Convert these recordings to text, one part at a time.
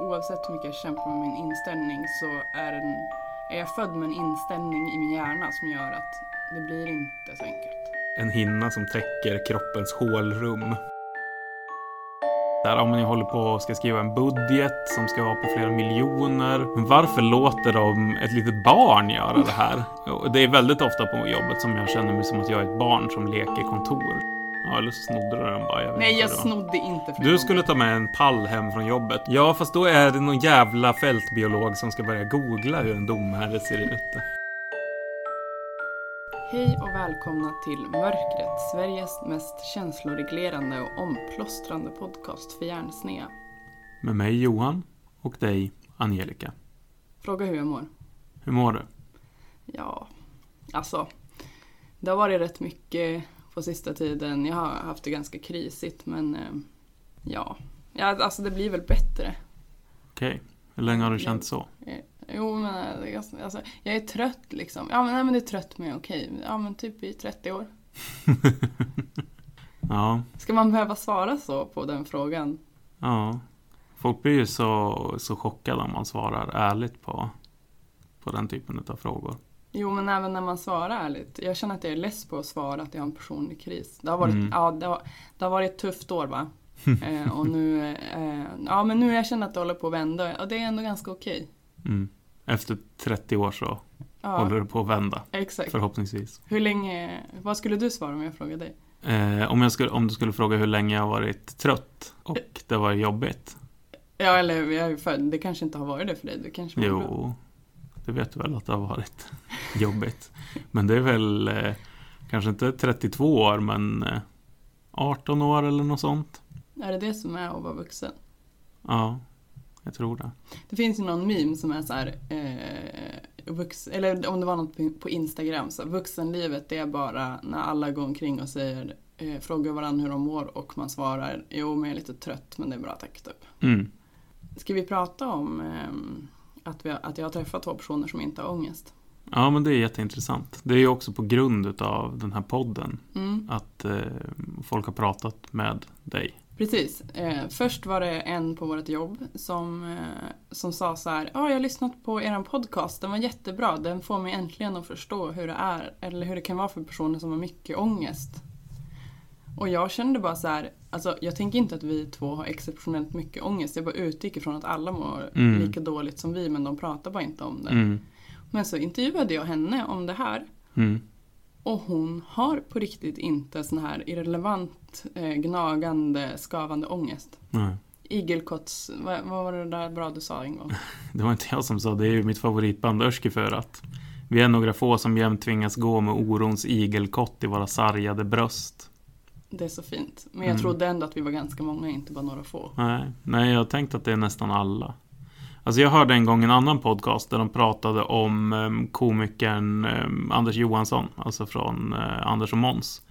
Oavsett hur mycket jag kämpar med min inställning så är, den, är jag född med en inställning i min hjärna som gör att det blir inte så enkelt. En hinna som täcker kroppens hålrum. Där, om jag håller på och ska skriva en budget som ska vara på flera miljoner. Men varför låter de ett litet barn göra det här? Det är väldigt ofta på jobbet som jag känner mig som att jag är ett barn som leker kontor. Ja, eller så snodde du den bara. Jag Nej, jag snodde inte från Du någon. skulle ta med en pall hem från jobbet. Ja, fast då är det någon jävla fältbiolog som ska börja googla hur en domherre ser ut. Hej och välkomna till Mörkret, Sveriges mest känsloreglerande och omplåstrande podcast för hjärnsnea. Med mig Johan och dig Angelica. Fråga hur jag mår. Hur mår du? Ja, alltså. Det har varit rätt mycket på sista tiden. Jag har haft det ganska krisigt men eh, ja. ja, alltså det blir väl bättre. Okej. Hur länge har du känt så? Eh, Jo men eh, alltså, jag är trött liksom. Ja men, nej, men det är trött men okej. Ja men typ i 30 år. Ja, Ska man behöva svara så på den frågan? ja. Folk blir ju så, så chockade om man svarar ärligt på, på den typen av frågor. Jo, men även när man svarar ärligt. Jag känner att jag är less på att svara att jag har en personlig kris. Det har varit, Mm. ja, det har, det har varit ett tufft år va. eh, och nu, eh, ja men nu jag känner att det håller på att vända och det är ändå ganska okej. Mm. Efter 30 år så Ja, håller det på att vända. exakt. Förhoppningsvis. Hur länge, vad skulle du svara om jag frågade dig? Eh, om, jag skulle, om du skulle fråga hur länge jag har varit trött och det var jobbigt. Ja, eller jag det kanske inte har varit det för dig. Du kanske mår bra. Det vet du väl att det har varit jobbigt. Men det är väl eh, kanske inte 32 år, men eh, 18 år eller något sånt. Är det det som är att vara vuxen? Ja, jag tror det. Det finns ju någon meme som är så här, eh, vux, eller om det var något på- Instagram, så här, vuxenlivet det är bara när alla går omkring och säger, eh, frågar varandra hur de mår och man svarar, jo men jag är lite trött men det är bra tack typ. Mm. Ska vi prata om ehm, att, vi, har- att jag har träffat två personer som inte har ångest? Ja, men det är jätteintressant. Det är ju också på grund av den här podden Mm. att eh, folk har pratat med dig. Precis. Eh, först var det en på vårt jobb som, eh, som sa så här, ja jag har lyssnat på er podcast, den var jättebra, den får mig äntligen att förstå hur det är, eller hur det kan vara för personer som har mycket ångest. Och jag kände bara så här, alltså jag tänker inte att vi två har exceptionellt mycket ångest, jag bara utgick ifrån att alla mår Mm. lika dåligt som vi, men de pratar bara inte om det. Mm. Men så intervjuade jag henne om det här, Mm. och hon har på riktigt inte sån här irrelevant, eh, gnagande, skavande ångest. Nej. Igelkotts, vad, vad var det där bra du sa en gång? Det var inte jag som sa det, är ju mitt favoritband Örski för att vi är några få som jämt tvingas gå med orons igelkott i våra sargade bröst. Det är så fint. Men jag Mm. trodde ändå att vi var ganska många, inte bara några få. Nej, nej, jag har tänkt att det är nästan alla. Alltså jag hörde en gång en annan podcast där de pratade om um, komikern um, Anders Johansson, alltså från uh, Anders och Måns.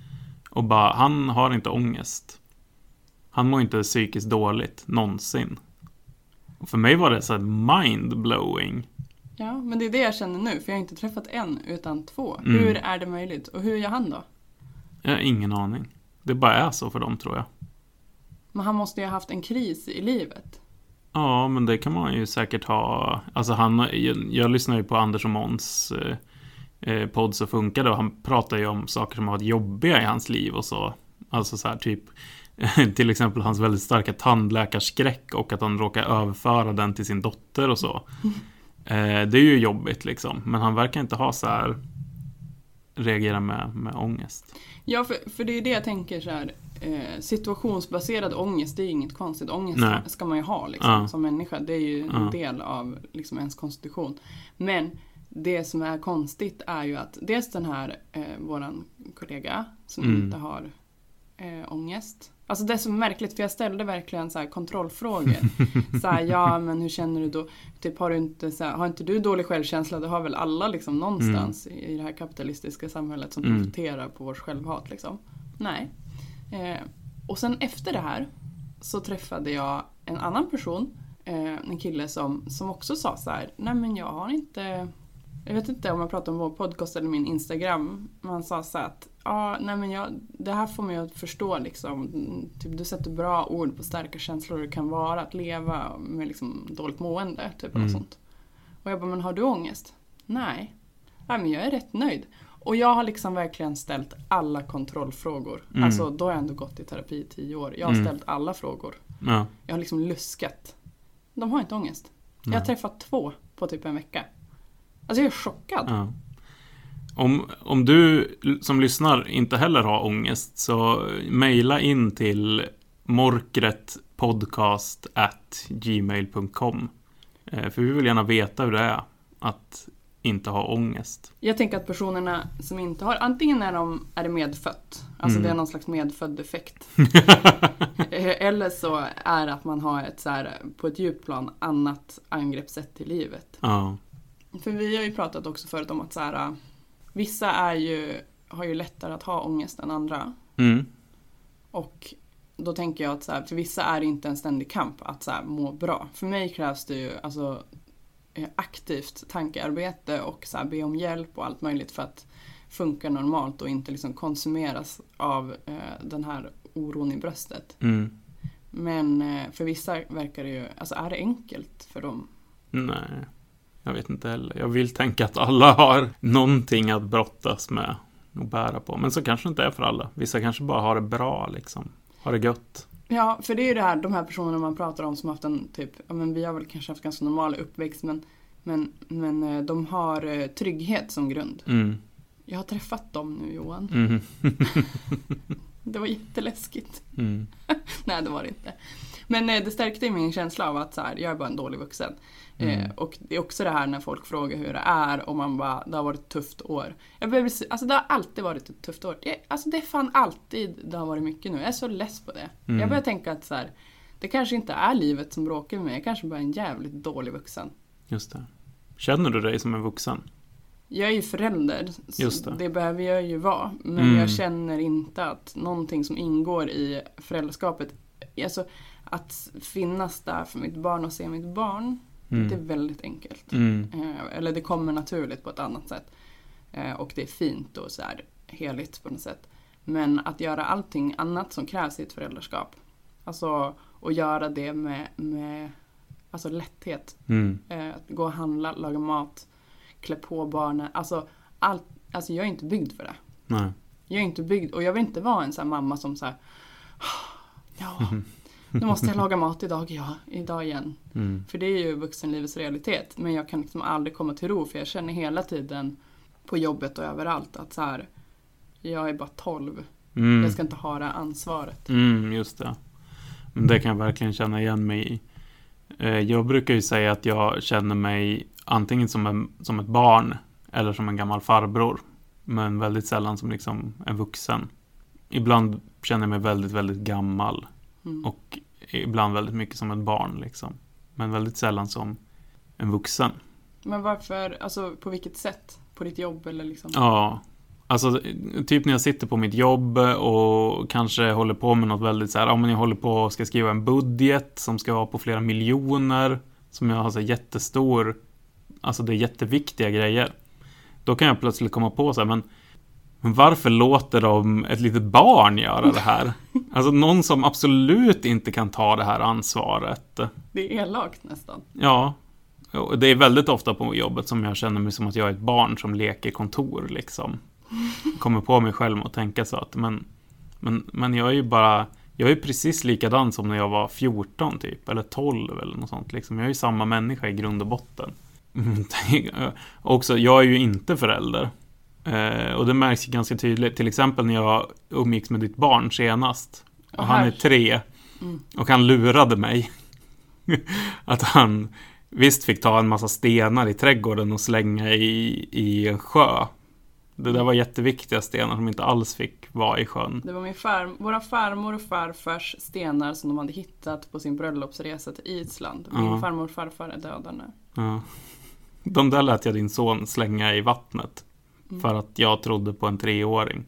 Och bara, han har inte ångest. Han mår inte psykiskt dåligt, någonsin. Och för mig var det så mind-blowing. Ja, men det är det jag känner nu, för jag har inte träffat en, utan två. Mm. Hur är det möjligt? Och hur gör han då? Jag har ingen aning. Det bara är så för dem, tror jag. Men han måste ju ha haft en kris i livet. Ja, men det kan man ju säkert ha. Alltså han, jag, lyssnar ju på Anders och Måns eh, eh, podd så funkar det och han pratar ju om saker som har varit jobbiga i hans liv och så. Alltså så här typ till exempel hans väldigt starka tandläkarskräck och att han råkar överföra den till sin dotter och så. Eh, det är ju jobbigt liksom, men han verkar inte ha så här reagera med, med ångest. Ja, för, för det är det jag tänker så här. Eh, situationsbaserad ångest, det är ju inget konstigt. Ångest Nej. ska man ju ha liksom, Ja. som människa. Det är ju en Ja. del av liksom, ens konstitution. Men det som är konstigt är ju att dels den här, eh, våran kollega som Mm. inte har eh, ångest. Alltså det är så märkligt för jag ställde verkligen så här kontrollfrågor. så här, ja men hur känner du då? Typ har du inte, så här, har inte du dålig självkänsla? Det har väl alla liksom någonstans i, i det här kapitalistiska samhället som Mm. profiterar på vårt självhat liksom. Nej. Eh, och sen efter det här så träffade jag en annan person, eh, en kille som, som också sa så här, nej men jag har inte jag vet inte om jag pratar om vår podcast eller min Instagram. Man sa så att ja, nej men jag, det här får mig att förstå liksom, typ, du sätter bra ord på starka känslor det kan vara att leva med liksom dåligt mående, typ Mm. och sånt. Och jag bara, men har du ångest? Nej. Nej men jag är rätt nöjd. Och jag har liksom verkligen ställt alla kontrollfrågor. Mm. Alltså då har jag ändå gått i terapi i tio år. Jag har Mm. ställt alla frågor. Ja. Jag har liksom luskat. De har inte ångest. Jag har träffat två på typ en vecka. Alltså jag är chockad. Ja. Om, om du som lyssnar inte heller har ångest så mejla in till morkretpodcast@gmail.com Eh, För vi vill gärna veta hur det är att inte ha ångest. Jag tänker att personerna som inte har, antingen är, de, är det medfött, alltså Mm. det är någon slags medfödd defekt. Eh, Eller så är det att man har ett så här, på ett djupt plan annat angreppssätt i livet. ja. För vi har ju pratat också förut om att så här, vissa är ju, har ju lättare att ha ångest än andra. Mm. Och då tänker jag att så här, för vissa är det inte en ständig kamp att så här, må bra. För mig krävs det ju alltså, eh, aktivt tankearbete och så här, be om hjälp och allt möjligt för att funka normalt och inte liksom konsumeras av eh, den här oron i bröstet. Mm. Men eh, för vissa verkar det ju, alltså är det enkelt för dem? Nej, jag vet inte heller. Jag vill tänka att alla har någonting att brottas med och bära på. Men så kanske det inte är för alla. Vissa kanske bara har det bra liksom. Har det gött. Ja, för det är ju det här, de här personerna man pratar om som haft en typ, ja men vi har väl kanske haft ganska normal uppväxt men, men, men eh, de har eh, trygghet som grund. Mm. Jag har träffat dem nu Johan. Mm. Det var jätteläskigt. Mm. Nej det var det inte. Men eh, det stärkte min känsla av att så här, jag är bara en dålig vuxen. Eh, Mm. och det är också det här när folk frågar hur det är och man bara, det har varit ett tufft år. Jag behöver, alltså det har alltid varit ett tufft år. Det, alltså det är fan alltid det har varit mycket nu. Jag är så less på det. Mm. Jag börjar tänka att så här, det kanske inte är livet som bråkar med mig. Jag kanske bara är en jävligt dålig vuxen. Just det. Känner du dig som en vuxen? Jag är ju förälder, så det. det. behöver jag ju vara. Men Mm. jag känner inte att någonting som ingår i föräldraskapet, alltså att finnas där för mitt barn och se mitt barn, Mm. det är väldigt enkelt. Mm. Eh, Eller det kommer naturligt på ett annat sätt. Eh, Och det är fint och så här heligt på något sätt. Men att göra allting annat som krävs i ett föräldraskap, alltså och göra det med, med alltså lätthet. Mm. Eh, Att gå och handla, laga mat, klä på barnen. Alltså, allt, alltså jag är inte byggd för det. Nej. Jag är inte byggd och jag vill inte vara en sån här mamma som så här, ja, nu måste jag laga mat idag, ja, idag igen. Mm. För det är ju vuxenlivets realitet. Men jag kan liksom aldrig komma till ro för jag känner hela tiden på jobbet och överallt att så här, jag är bara 12. Mm. Jag ska inte ha det här ansvaret. Mm, just det. Men det kan jag verkligen känna igen mig i. Eh, Jag brukar ju säga att jag känner mig antingen som, en, som ett barn eller som en gammal farbror. Men väldigt sällan som liksom en vuxen. Ibland känner jag mig väldigt, väldigt gammal. Mm. Och ibland väldigt mycket som ett barn liksom. Men väldigt sällan som en vuxen. Men varför, alltså på vilket sätt? På ditt jobb eller liksom? Ja, alltså typ när jag sitter på mitt jobb och kanske håller på med något väldigt så här, ja men jag håller på och ska skriva en budget som ska vara på flera miljoner, som jag har så jättestor, alltså det är jätteviktiga grejer. Då kan jag plötsligt komma på så här, men, men varför låter de ett litet barn göra det här? Alltså någon som absolut inte kan ta det här ansvaret. Det är elakt nästan. Ja, det är väldigt ofta på jobbet som jag känner mig som att jag är ett barn som leker kontor liksom. Kommer på mig själv och tänka så att men, men, men jag är ju bara, jag är precis likadan som när jag var 14 typ, eller 12 eller något sånt liksom. Jag är ju samma människa i grund och botten. Också, jag är ju inte förälder. Eh, och det märks ju ganska tydligt, till exempel när jag umgicks med ditt barn senast. Och han är tre. Mm. Och han lurade mig. att han visst fick ta en massa stenar i trädgården och slänga i, i en sjö. Det där var jätteviktiga stenar som inte alls fick vara i sjön. Det var min far, våra farmor och farfars stenar som de hade hittat på sin bröllopsresa till Island. Min Ja. farmor och farfar är döda nu. Ja. De där lät jag din son slänga i vattnet. Mm. För att jag trodde på en treåring.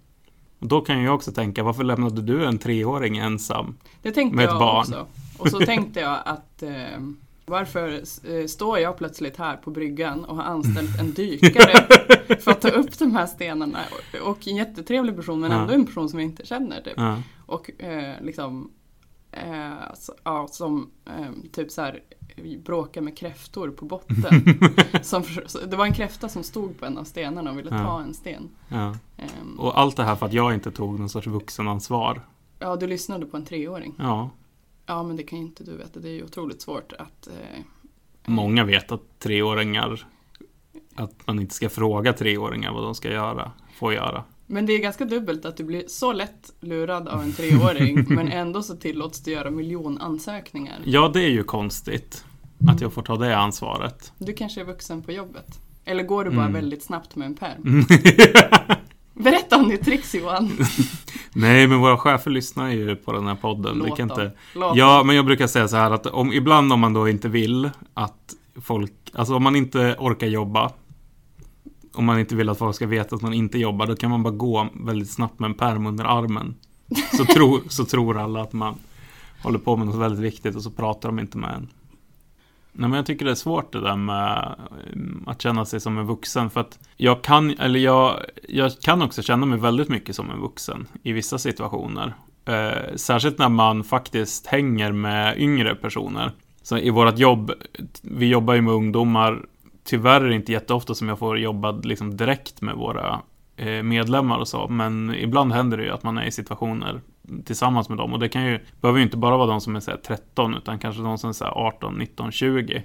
Och då kan jag också tänka, varför lämnade du en treåring ensam? Det tänkte Med ett jag barn. också. Och så tänkte jag att eh, Varför eh, står jag plötsligt här på bryggan och har anställt en dykare för att ta upp de här stenarna? Och, och en jättetrevlig person men Ja. ändå en person som jag inte känner. Typ. Ja. Och eh, liksom eh, alltså, ja, som eh, typ så här bråkar med kräftor på botten. som, det var en kräfta som stod på en av stenarna och ville Ja. ta en sten. Ja. Ehm, Och allt det här för att jag inte tog någon sorts vuxenansvar. ja, du lyssnade på en treåring. Ja, Ja, men det kan ju inte du veta. Det är ju otroligt svårt att... Eh, många vet att treåringar att man inte ska fråga treåringar vad de ska göra, får göra. Men det är ganska dubbelt att du blir så lätt lurad av en treåring men ändå så tillåts du göra miljonansökningar. Ja, det är ju konstigt att jag får ta det ansvaret. Du kanske är vuxen på jobbet. Eller går du bara Mm. väldigt snabbt med en pärm? Berätta om ditt tricks Johan. Nej, men våra chefer lyssnar ju på den här podden. Låt dem. inte... Låt Ja, men jag brukar säga så här att om, ibland om man då inte vill att folk, alltså om man inte orkar jobba, om man inte vill att folk ska veta att man inte jobbar, då kan man bara gå väldigt snabbt med en pärm under armen. Så, tror, så tror alla att man håller på med något väldigt viktigt och så pratar de inte med en. Nej, men jag tycker det är svårt det där med eh, att känna sig som en vuxen. För att jag kan, eller jag, jag kan också känna mig väldigt mycket som en vuxen i vissa situationer. Eh, särskilt när man faktiskt hänger med yngre personer. Så i vårt jobb, vi jobbar ju med ungdomar. Tyvärr är det inte jätteofta som jag får jobba liksom direkt med våra eh, medlemmar och så. Men ibland händer det ju att man är i situationer tillsammans med dem. Och det kan ju, behöver ju inte bara vara de som är så här, 13 utan kanske de som är så här, 18, 19, 20.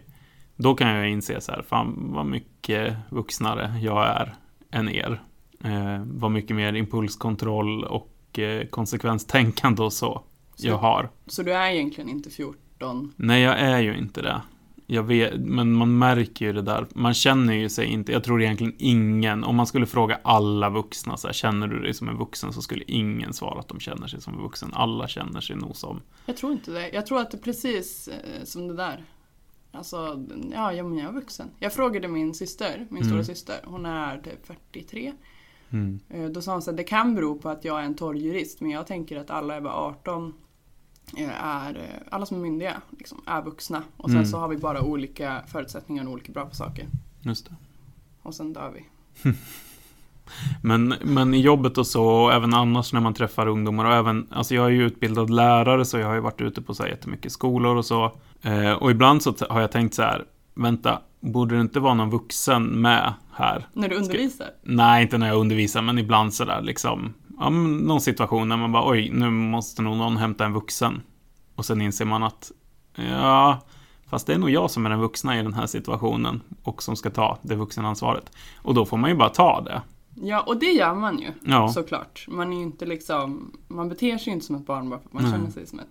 Då kan jag inse så här, fan vad mycket vuxnare jag är än er. Eh, vad mycket mer impulskontroll och eh, konsekvenstänkande och så Så- jag har. Så du är egentligen inte 14? Nej, jag är ju inte det. Jag vet, men man märker ju det där. Man känner ju sig inte, jag tror egentligen ingen, om man skulle fråga alla vuxna så här, känner du dig som en vuxen? Så skulle ingen svara att de känner sig som en vuxen. Alla känner sig nog som. Jag tror inte det. Jag tror att det är precis eh, som det där. Alltså, ja, ja men jag är vuxen. Jag frågade min syster, min Mm. stora syster, hon är typ 43. Mm. Eh, Då sa hon så här, det kan bero på att jag är en torrjurist men jag tänker att alla över 18 eh, är, eh, alla som är myndiga liksom, är vuxna. Och sen Mm. så har vi bara olika förutsättningar och olika bra på saker. Just det. Och sen dör vi. Men, men i jobbet och så, och även annars när man träffar ungdomar och även, alltså jag är ju utbildad lärare så jag har ju varit ute på så här jättemycket skolor och så. Eh, och ibland så har jag tänkt så här, vänta, borde det inte vara någon vuxen med här? När du undervisar? Nej, inte när jag undervisar, men ibland sådär liksom. Ja, någon situation när man bara oj, nu måste nog någon hämta en vuxen. Och sen inser man att ja, fast det är nog jag som är den vuxna i den här situationen och som ska ta det vuxenansvaret. Och då får man ju bara ta det. Ja, och det gör man ju. Ja, Såklart. Man är inte liksom, man beter sig ju inte som ett barn bara för att man Nej. känner sig som ett.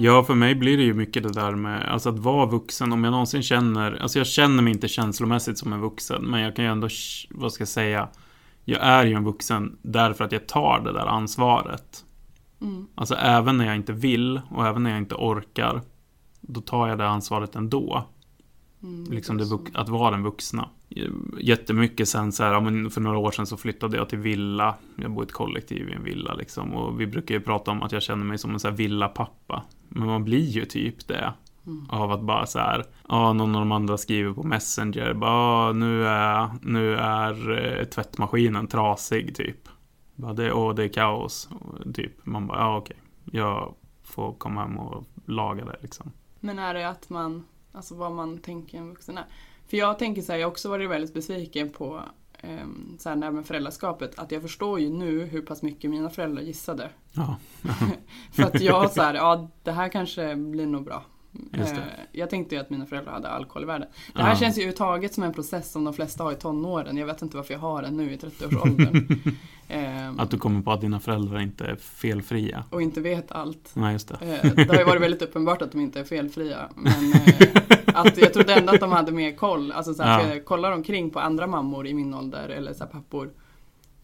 Ja, för mig blir det ju mycket det där med alltså att vara vuxen. Om jag någonsin känner, alltså jag känner mig inte känslomässigt som en vuxen, men jag kan ju ändå, vad ska jag säga, jag är ju en vuxen därför att jag tar det där ansvaret. Mm. Alltså även när jag inte vill och även när jag inte orkar Då tar jag det ansvaret ändå Mm, Liksom det, att vara den vuxna Jättemycket sen så här, ja, men för några år sedan så flyttade jag till villa Jag bor i ett kollektiv i en villa liksom Och vi brukar ju prata om att jag känner mig som en så här villapappa Men man blir ju typ det Mm. Av att bara så här, ja någon av de andra skriver på Messenger bara, "Ah, nu är, nu är eh, tvättmaskinen trasig typ bara, det, åh, det är kaos. Och Typ. Man bara, ja okej. Jag får komma hem och laga det liksom. Men är det att man, alltså vad man tänker en vuxen är? För jag tänker så här, jag har också varit väldigt besviken på um, så här, när med föräldraskapet, att jag förstår ju nu hur pass mycket mina föräldrar gissade. Ja, För att jag så här, ja det här kanske blir nog bra. Eh, Jag tänkte ju att mina föräldrar hade alkohol i världen. Det här Ja. känns ju överhuvudtaget som en process som de flesta har i tonåren. Jag vet inte varför jag har den nu i 30-årsåldern. Ehm, att du kommer på att dina föräldrar inte är felfria. och inte vet allt. Nej, just det. Eh, Det har ju varit väldigt uppenbart att de inte är felfria. Men eh, att jag trodde ändå att de hade mer koll. Alltså så här, Ja. jag kollar omkring på andra mammor i min ålder eller så här, pappor.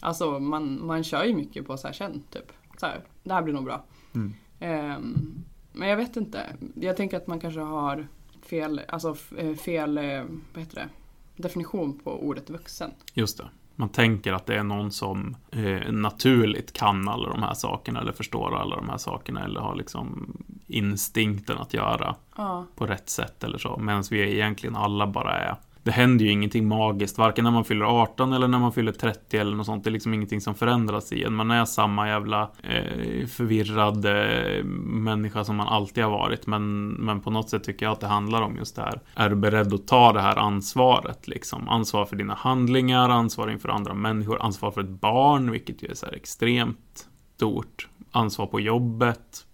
Alltså man, man kör ju mycket på så här, känn typ. Så här, det här blir nog bra. Mm. Ehm, men jag vet inte. Jag tänker att man kanske har fel, alltså eh, fel, eh, vad heter det? definition på ordet vuxen. Just det. Man tänker att det är någon som eh, naturligt kan alla de här sakerna eller förstår alla de här sakerna eller har liksom instinkten att göra Ja. på rätt sätt eller så. Medan vi egentligen alla bara är det händer ju ingenting magiskt, varken när man fyller 18 eller när man fyller 30 eller något sånt. Det är liksom ingenting som förändras i en. Man är samma jävla eh, förvirrad eh, människa som man alltid har varit. Men, men på något sätt tycker jag att det handlar om just det här. Är du beredd att ta det här ansvaret? Liksom? Ansvar för dina handlingar, ansvar inför andra människor, ansvar för ett barn, vilket ju är så här extremt stort. Ansvar på jobbet.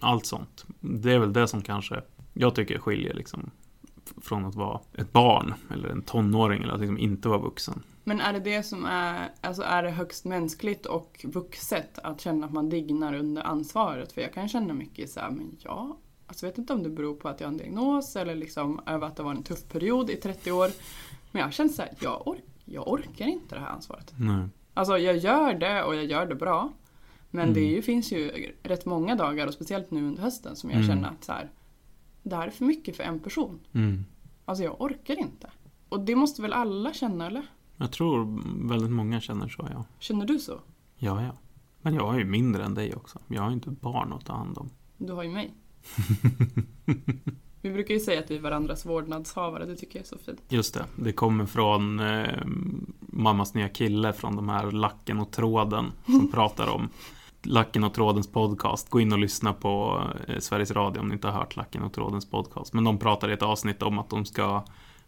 Allt sånt. Det är väl det som kanske jag tycker skiljer liksom från att vara ett barn eller en tonåring eller att liksom inte vara vuxen. Men är det det som är, alltså är det högst mänskligt och vuxet att känna att man dignar under ansvaret? För jag kan känna mycket så här, men ja, alltså jag vet inte om det beror på att jag har en diagnos eller liksom över att det var en tuff period i 30 år. Men jag känner så här, jag, ork, jag orkar inte det här ansvaret. Nej. Alltså jag gör det och jag gör det bra. Men Mm. det ju, finns ju rätt många dagar och speciellt nu under hösten som jag Mm. känner att så här, det här är för mycket för en person. Mm. Alltså jag orkar inte. Och det måste väl alla känna eller? Jag tror väldigt många känner så, ja. Känner du så? Ja, ja. Men jag är ju mindre än dig också. Jag har ju inte barn att ta hand om. Du har ju mig. Vi brukar ju säga att vi är varandras vårdnadshavare, det tycker jag är så fint. Just det, det kommer från eh, mammas nya kille från de här Lacken och tråden som pratar om Lacken och trådens podcast. Gå in och lyssna på eh, Sveriges Radio om ni inte har hört Lacken och trådens podcast. Men de pratar i ett avsnitt om att de ska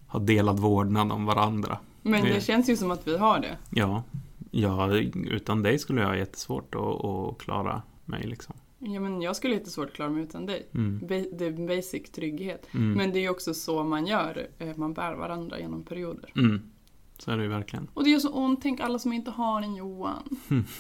ha delad vårdnad om varandra. Men det Det- känns ju som att vi har det. Ja, ja utan dig skulle jag ha jättesvårt att, att klara mig liksom. Ja, men jag skulle jättesvårt att klara mig utan dig. Mm. Det är basic trygghet. Mm. Men det är ju också så man gör. eh, Man bär varandra genom perioder. Mm. Så är det ju verkligen. Och det gör så ont, tänk alla som inte har en Johan.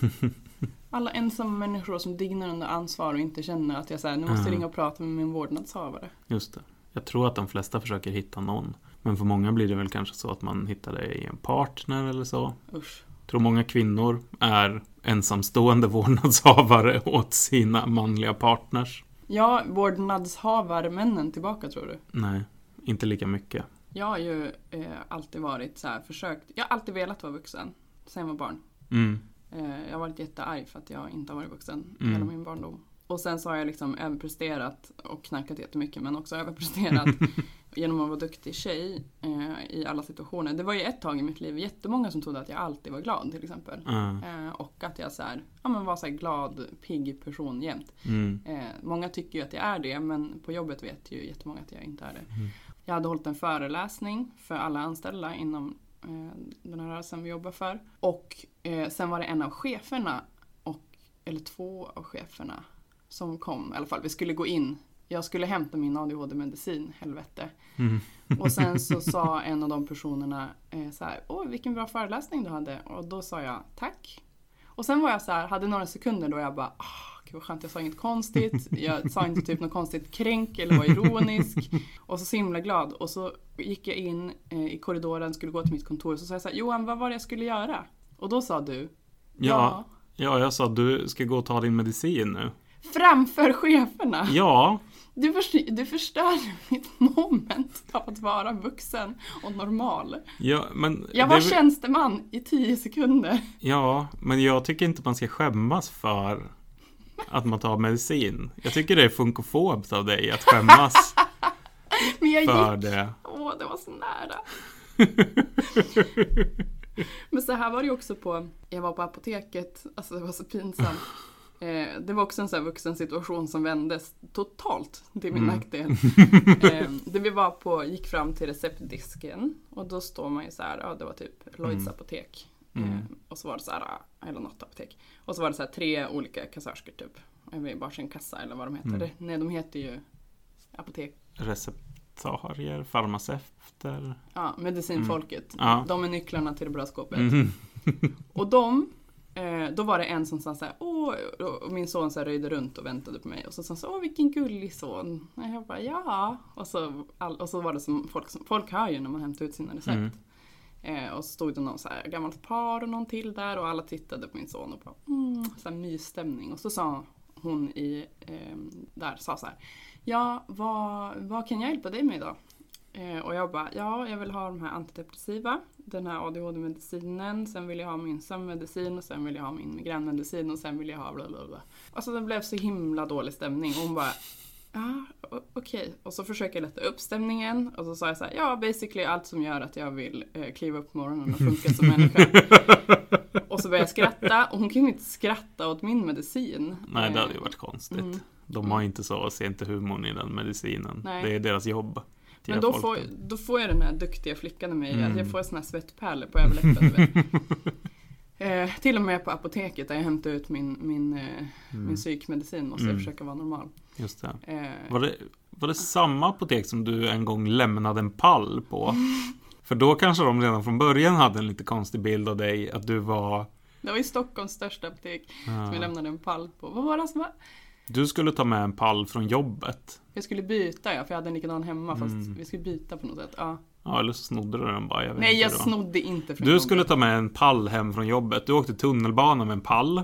Alla ensamma människor som dignar under ansvar och inte känner att jag säger nu måste jag Ja. ringa och prata med min vårdnadshavare. Just det. Jag tror att de flesta försöker hitta någon. Men för många blir det väl kanske så att man hittar det i en partner eller så. Usch. Jag tror många kvinnor är ensamstående vårdnadshavare åt sina manliga partners. Ja, vårdnadshavarmännen tillbaka tror du? Nej, inte lika mycket. Jag har ju eh, alltid varit så här, försökt, jag har alltid velat vara vuxen. Sen jag var barn. Mm. Eh, jag har varit jättearg för att jag inte har varit vuxen Mm. hela min barndom. Och sen så har jag liksom överpresterat och knarkat jättemycket men också överpresterat genom att vara duktig tjej eh, i alla situationer. Det var ju ett tag i mitt liv jättemånga som trodde att jag alltid var glad till exempel. Ja. Eh, och att jag så här, ja, men var så här glad, pigg person jämt. Mm. Eh, många tycker ju att jag är det men på jobbet vet ju jättemånga att jag inte är det. Mm. Jag hade hållit en föreläsning för alla anställda inom eh, den här rörelsen vi jobbar för. Och eh, sen var det en av cheferna, och, eller två av cheferna, som kom. I alla fall, vi skulle gå in. Jag skulle hämta min ADHD-medicin, helvete. Mm. Och sen så sa en av de personerna eh, så här, åh vilken bra föreläsning du hade. Och då sa jag tack. Och sen var jag så här, hade några sekunder då jag bara, ah, vad skönt, jag sa inget konstigt. Jag sa inte typ något konstigt kränk eller var ironisk. Och så så himla glad. Och så gick jag in eh, i korridoren, skulle gå till mitt kontor. Så sa jag så här, Johan vad var det jag skulle göra? Och då sa du, Ja, ja, jag sa du ska gå och ta din medicin nu. framför cheferna. Ja, Du, först- du förstörde mitt moment av att vara vuxen och normal. ja men... Jag det var väl- tjänsteman i tio sekunder. Ja, men jag tycker inte man ska skämmas för att man tar medicin. Jag tycker det är funkofobt av dig att skämmas Men jag för gick, det. åh det var så nära. Men så här var det ju också på, jag var på apoteket, alltså det var så pinsamt. Eh, det var också en sån här vuxen situation som vändes totalt till min Mm. nackdel. Eh, det vi var på, gick fram till receptdisken och då står man ju så här, ja det var typ Lloyds Mm. apotek. Mm. Eh, och så var det så här, eller något apotek. Och så var det så här tre olika kassörskor typ. Vid varsin kassa eller vad de heter. Mm. Nej, de heter ju apotek. Receptarier, farmaceuter. Ja, medicinfolket. Ja. De är nycklarna till det bra skåpet. Mhm. Och de, eh, då var det en som sa så här, åh, och min son så röjde runt och väntade på mig. Och så sa han så, åh vilken gullig son. Och jag bara, ja. Och så, all, och så var det som folk, som, folk hör ju när man hämtar ut sina recept. Mm. Eh, och så stod det någon så här gammalt par och någon till där och alla tittade på min son och bara, mm, så här mysstämning. Och så sa hon i, eh, där, sa så här, ja vad, vad kan jag hjälpa dig med idag? Eh, och jag bara, ja jag vill ha de här antidepressiva, den här ADHD-medicinen, sen vill jag ha min sömnmedicin och sen vill jag ha min migränmedicin och sen vill jag ha bla bla bla. Alltså det blev så himla dålig stämning och hon bara, ja okej. Och så försöker jag lätta upp stämningen och så sa jag så här, ja basically allt som gör att jag vill eh, kliva upp på morgonen och funka som människa. och så började jag skratta och hon kunde inte skratta åt min medicin. Nej, det Eh, hade ju varit konstigt. mm. De har inte så, ser inte humorn i den medicinen. Nej. Det är deras jobb. Men då får, då får jag den här duktiga flickan i mig, Mm. att jag får såna här svettpärlor på överläppen. Eh, till och med på apoteket där jag hämtar ut min, min, eh, min Mm, psykmedicin måste Mm. jag försöka vara normal. Just det. Eh, Var, det. var det samma apotek som du en gång lämnade en pall på? För då kanske de redan från början hade en lite konstig bild av dig, att du var... det var i Stockholms största apotek som jag Ja. lämnade en pall på. Vad var det som var? Du skulle ta med en pall från jobbet. Jag skulle byta ja, för jag hade en likadan hemma fast Mm. vi skulle byta på något sätt. Ja. Ja, eller så snodde du den bara. Jag Nej, jag snodde inte från Du jobbet. skulle ta med en pall hem från jobbet. Du åkte tunnelbana med en pall.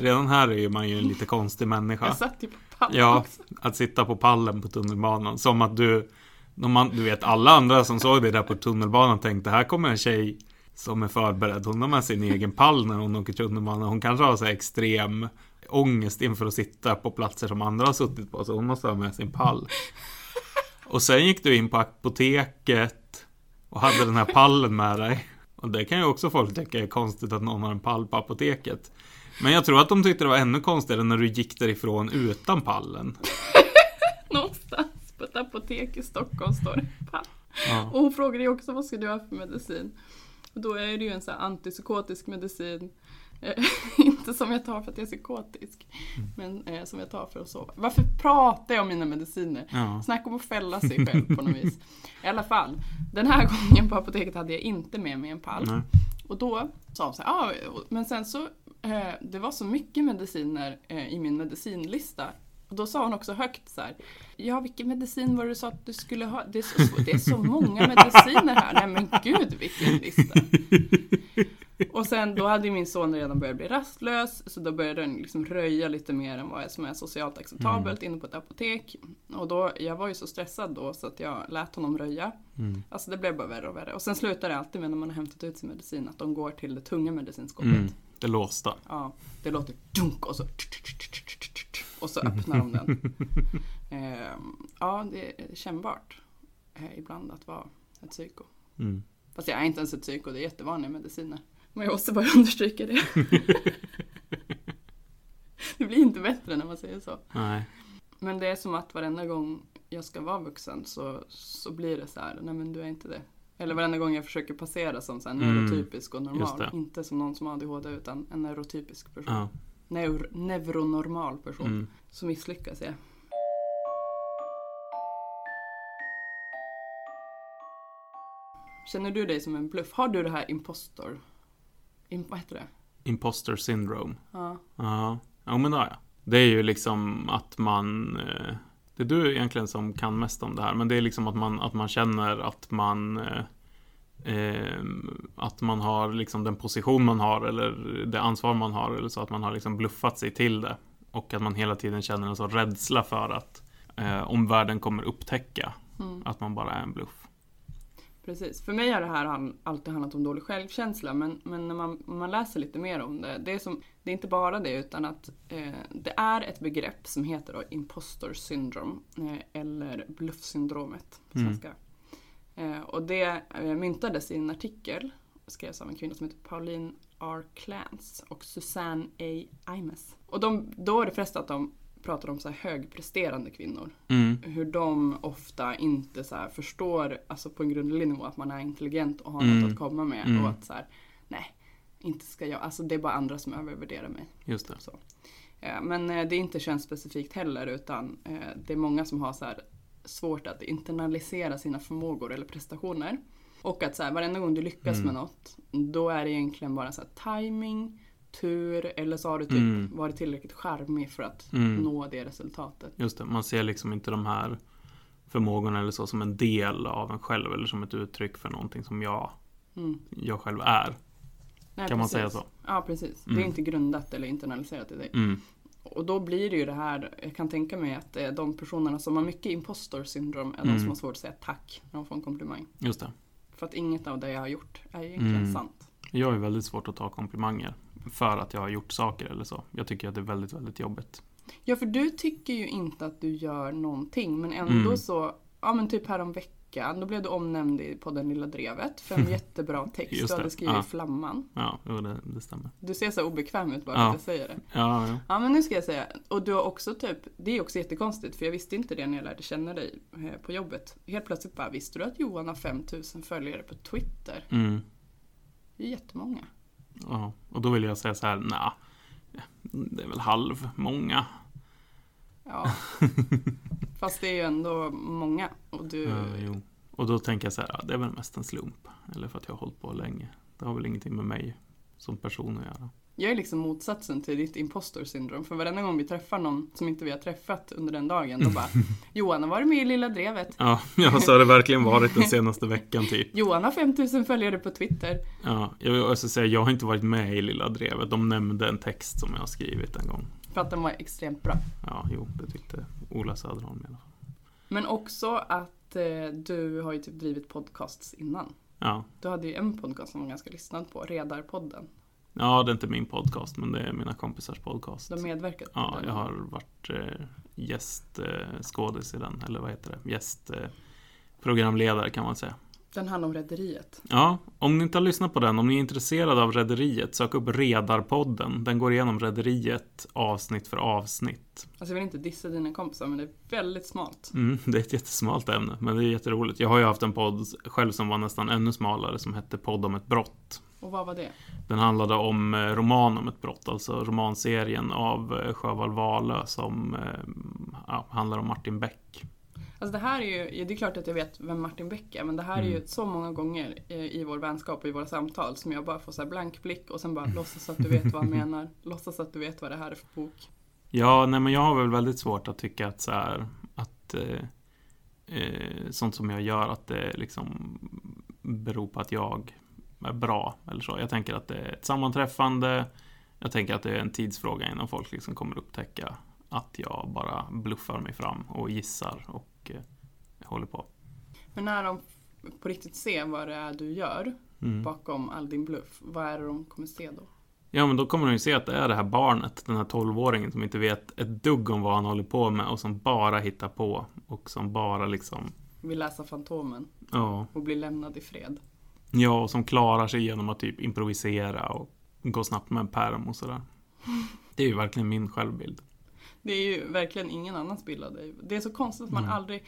Redan här är man ju en lite konstig människa. Jag satt ju på pall Ja, också. att sitta på pallen på tunnelbanan. Som att du, man, du vet alla andra som såg dig där på tunnelbanan tänkte här kommer en tjej som är förberedd. Hon har med sin egen pall när hon åker tunnelbana. Hon kanske har så här extrem ångest inför att sitta på platser som andra har suttit på. Så hon måste ha med sin pall. Och sen gick du in på apoteket och hade den här pallen med dig. Och det kan ju också folk tycka är konstigt att någon har en pall på apoteket. Men jag tror att de tyckte det var ännu konstigare när du gick därifrån utan pallen. Någonstans på ett apotek i Stockholm står det pall. Ja. Och hon frågade ju också vad ska du ha för medicin? Och då är det ju en sån här antipsykotisk medicin. Eh, inte som jag tar för att jag är psykotisk, men eh, som jag tar för att sova. Varför pratar jag om mina mediciner? Ja. Snacka om att fälla sig själv på något vis. I alla fall, den här gången på apoteket hade jag inte med mig en pall. Nej. Och då sa hon så här, ah, men sen så, eh, det var så mycket mediciner eh, i min medicinlista. Och då sa hon också högt så här, ja vilken medicin var det du sa att du skulle ha? Det är så, det är så många mediciner här, nej men gud vilken lista. Och sen då hade ju min son redan börjat bli rastlös, så då började den liksom röja lite mer än vad som är socialt acceptabelt inne på ett apotek. Och då, jag var ju så stressad då så att jag lät honom röja. Mm. Alltså det blev bara värre och värre. Och sen slutar det alltid med när man har hämtat ut sin medicin att de går till det tunga medicinskåpet. Mm. Det låsta. Ja, det låter dunk och så och så öppnar de den. Ehm, ja, det är kännbart eh, ibland att vara ett psyko. Mm. Fast jag är inte ens ett psyko, det är jättevanliga mediciner. Men jag måste bara understryka det. det blir inte bättre när man säger så. Nej. Men det är som att varenda gång jag ska vara vuxen så, så blir det så här, nej men du är inte det. Eller varenda gång jag försöker passera som så här Mm, neurotypisk och normal. Inte som någon som har ADHD utan en neurotypisk person. Ja. Neur, neuronormal person. Mm. Så misslyckas jag. Känner du dig som en bluff? Har du det här impostor? Im, vad heter det? Imposter syndrome. Ja. Ja. Ja, men det har jag. Det är ju liksom att man... eh, Det är du egentligen som kan mest om det här, men det är liksom att man, att man känner att man... eh, Eh, att man har liksom den position man har eller det ansvar man har eller så att man har liksom bluffat sig till det. Och att man hela tiden känner en sån rädsla för att eh, omvärlden kommer upptäcka Mm. att man bara är en bluff. Precis. För mig har det här alltid handlat om dålig självkänsla men, men när man, man läser lite mer om det, det är, som, det är inte bara det utan att eh, det är ett begrepp som heter då imposter syndrome eh, eller bluffsyndromet på Mm. svenska. Eh, och det eh, myntades i en artikel, skrevs av en kvinna som heter Pauline R. Clance och Susanne A. Imes. Och de, då är det flesta att de pratar om så här högpresterande kvinnor Mm. hur de ofta inte så förstår, alltså på en grundlig nivå, att man är intelligent och har Mm. något att komma med. Mm. Och att så här, nej, inte ska jag, alltså det är bara andra som övervärderar mig. Just det. Så. Eh, Men eh, det är inte könsspecifikt heller utan eh, det är många som har så svårt att internalisera sina förmågor eller prestationer. Och att så här, varenda gång du lyckas Mm. med något, då är det egentligen bara så här timing, tur eller så har du typ Mm. varit tillräckligt charmig för att Mm. nå det resultatet. Just det, man ser liksom inte de här förmågorna eller så som en del av en själv eller som ett uttryck för någonting som jag, Mm. jag själv är. Nej, Kan man precis. säga så? Ja, precis. Det Mm. är inte grundat eller internaliserat i dig. Mm. och då blir det ju det här, jag kan tänka mig att är de personerna som har mycket impostor syndrom är de Mm. som har svårt att säga tack när de får en komplimang. Just det. För att inget av det jag har gjort är egentligen Mm. sant. Jag är väldigt svårt att ta komplimanger. För att jag har gjort saker eller så. Jag tycker att det är väldigt, väldigt jobbigt. Ja, för du tycker ju inte att du gör någonting, men ändå Mm. så, ja men typ härom veckan, då blev du omnämnd i podden Lilla Drevet för en jättebra text du hade skrivit ja. Flamman. Ja, det, det stämmer. Du ser så obekväm ut bara Ja. att jag säger det. Ja, ja. Ja men nu ska jag säga, och du har också typ, det är också jättekonstigt för jag visste inte det när jag lärde känna dig eh, på jobbet. Helt plötsligt bara, visste du att Johan har 5000 följare på Twitter? Mm. Det är jättemånga. Ja. Och då vill jag säga så här, nej. Det är väl halv många. Ja. Fast det är ju ändå många. Och du, Ja. Och då tänker jag så här, ja, det är väl mest en slump. Eller för att jag har hållit på länge. Det har väl ingenting med mig som person att göra. Jag är liksom motsatsen till ditt impostor syndrom. För varenda gång vi träffar någon som inte vi har träffat under den dagen, då bara Johan har varit med i Lilla Drevet. Ja, ja så har det verkligen varit den senaste veckan typ. Johan har 5000 följare på Twitter. Ja, jag vill också säga, jag har inte varit med i Lilla Drevet. De nämnde en text som jag har skrivit en gång. För att den var extremt bra. Ja, jo, det tyckte Ola Söderholm i alla fall. Men också att eh, du har ju typ drivit podcasts innan. Ja. Du hade ju en podcast som var ganska lyssnad på, Redarpodden. Ja, det är inte min podcast, men det är mina kompisars podcast. Medverkat på Ja, jag har varit eh, gästskådis i den, eller vad heter det? Gästprogramledare eh, kan man säga. Den handlar om Rederiet. Ja, om ni inte har lyssnat på den, om ni är intresserade av Rederiet, sök upp Redarpodden. Den går igenom Rederiet avsnitt för avsnitt. Alltså jag vill inte dissa dina kompisar men det är väldigt smalt. Mm, det är ett jättesmalt ämne, men det är jätteroligt. Jag har ju haft en podd själv som var nästan ännu smalare, som hette Podd om ett brott. Och vad var det? Den handlade om eh, roman om ett brott, alltså romanserien av eh, Sjöwall Wahlöö som eh, ja, handlar om Martin Beck. Alltså det här är ju, det är klart att jag vet vem Martin Beck är men det här är ju Mm. så många gånger i, vår vänskap och i våra samtal som jag bara får så blank blick och sen bara låtsas att du vet vad han menar. Låtsas att du vet vad det här är för bok. Ja, nej men jag har väl väldigt svårt att tycka att så här, att eh, sånt som jag gör, att det liksom beror på att jag bra eller så. Jag tänker att det är ett sammanträffande. Jag tänker att det är en tidsfråga innan folk liksom kommer upptäcka att jag bara bluffar mig fram och gissar och eh, håller på. Men när de på riktigt ser vad det är du gör Mm. bakom all din bluff, vad är det de kommer se då? Ja, men då kommer de ju se att det är det här barnet, den här 12-åringen som inte vet ett dugg om vad han håller på med och som bara hittar på och som bara liksom, Vill läsa Fantomen ja, och bli lämnad i fred. Ja, och som klarar sig genom att typ improvisera och gå snabbt med en pärm och sådär. Det är ju verkligen min självbild. Det är ju verkligen ingen annans bild av dig. Det är så konstigt att man Mm. aldrig...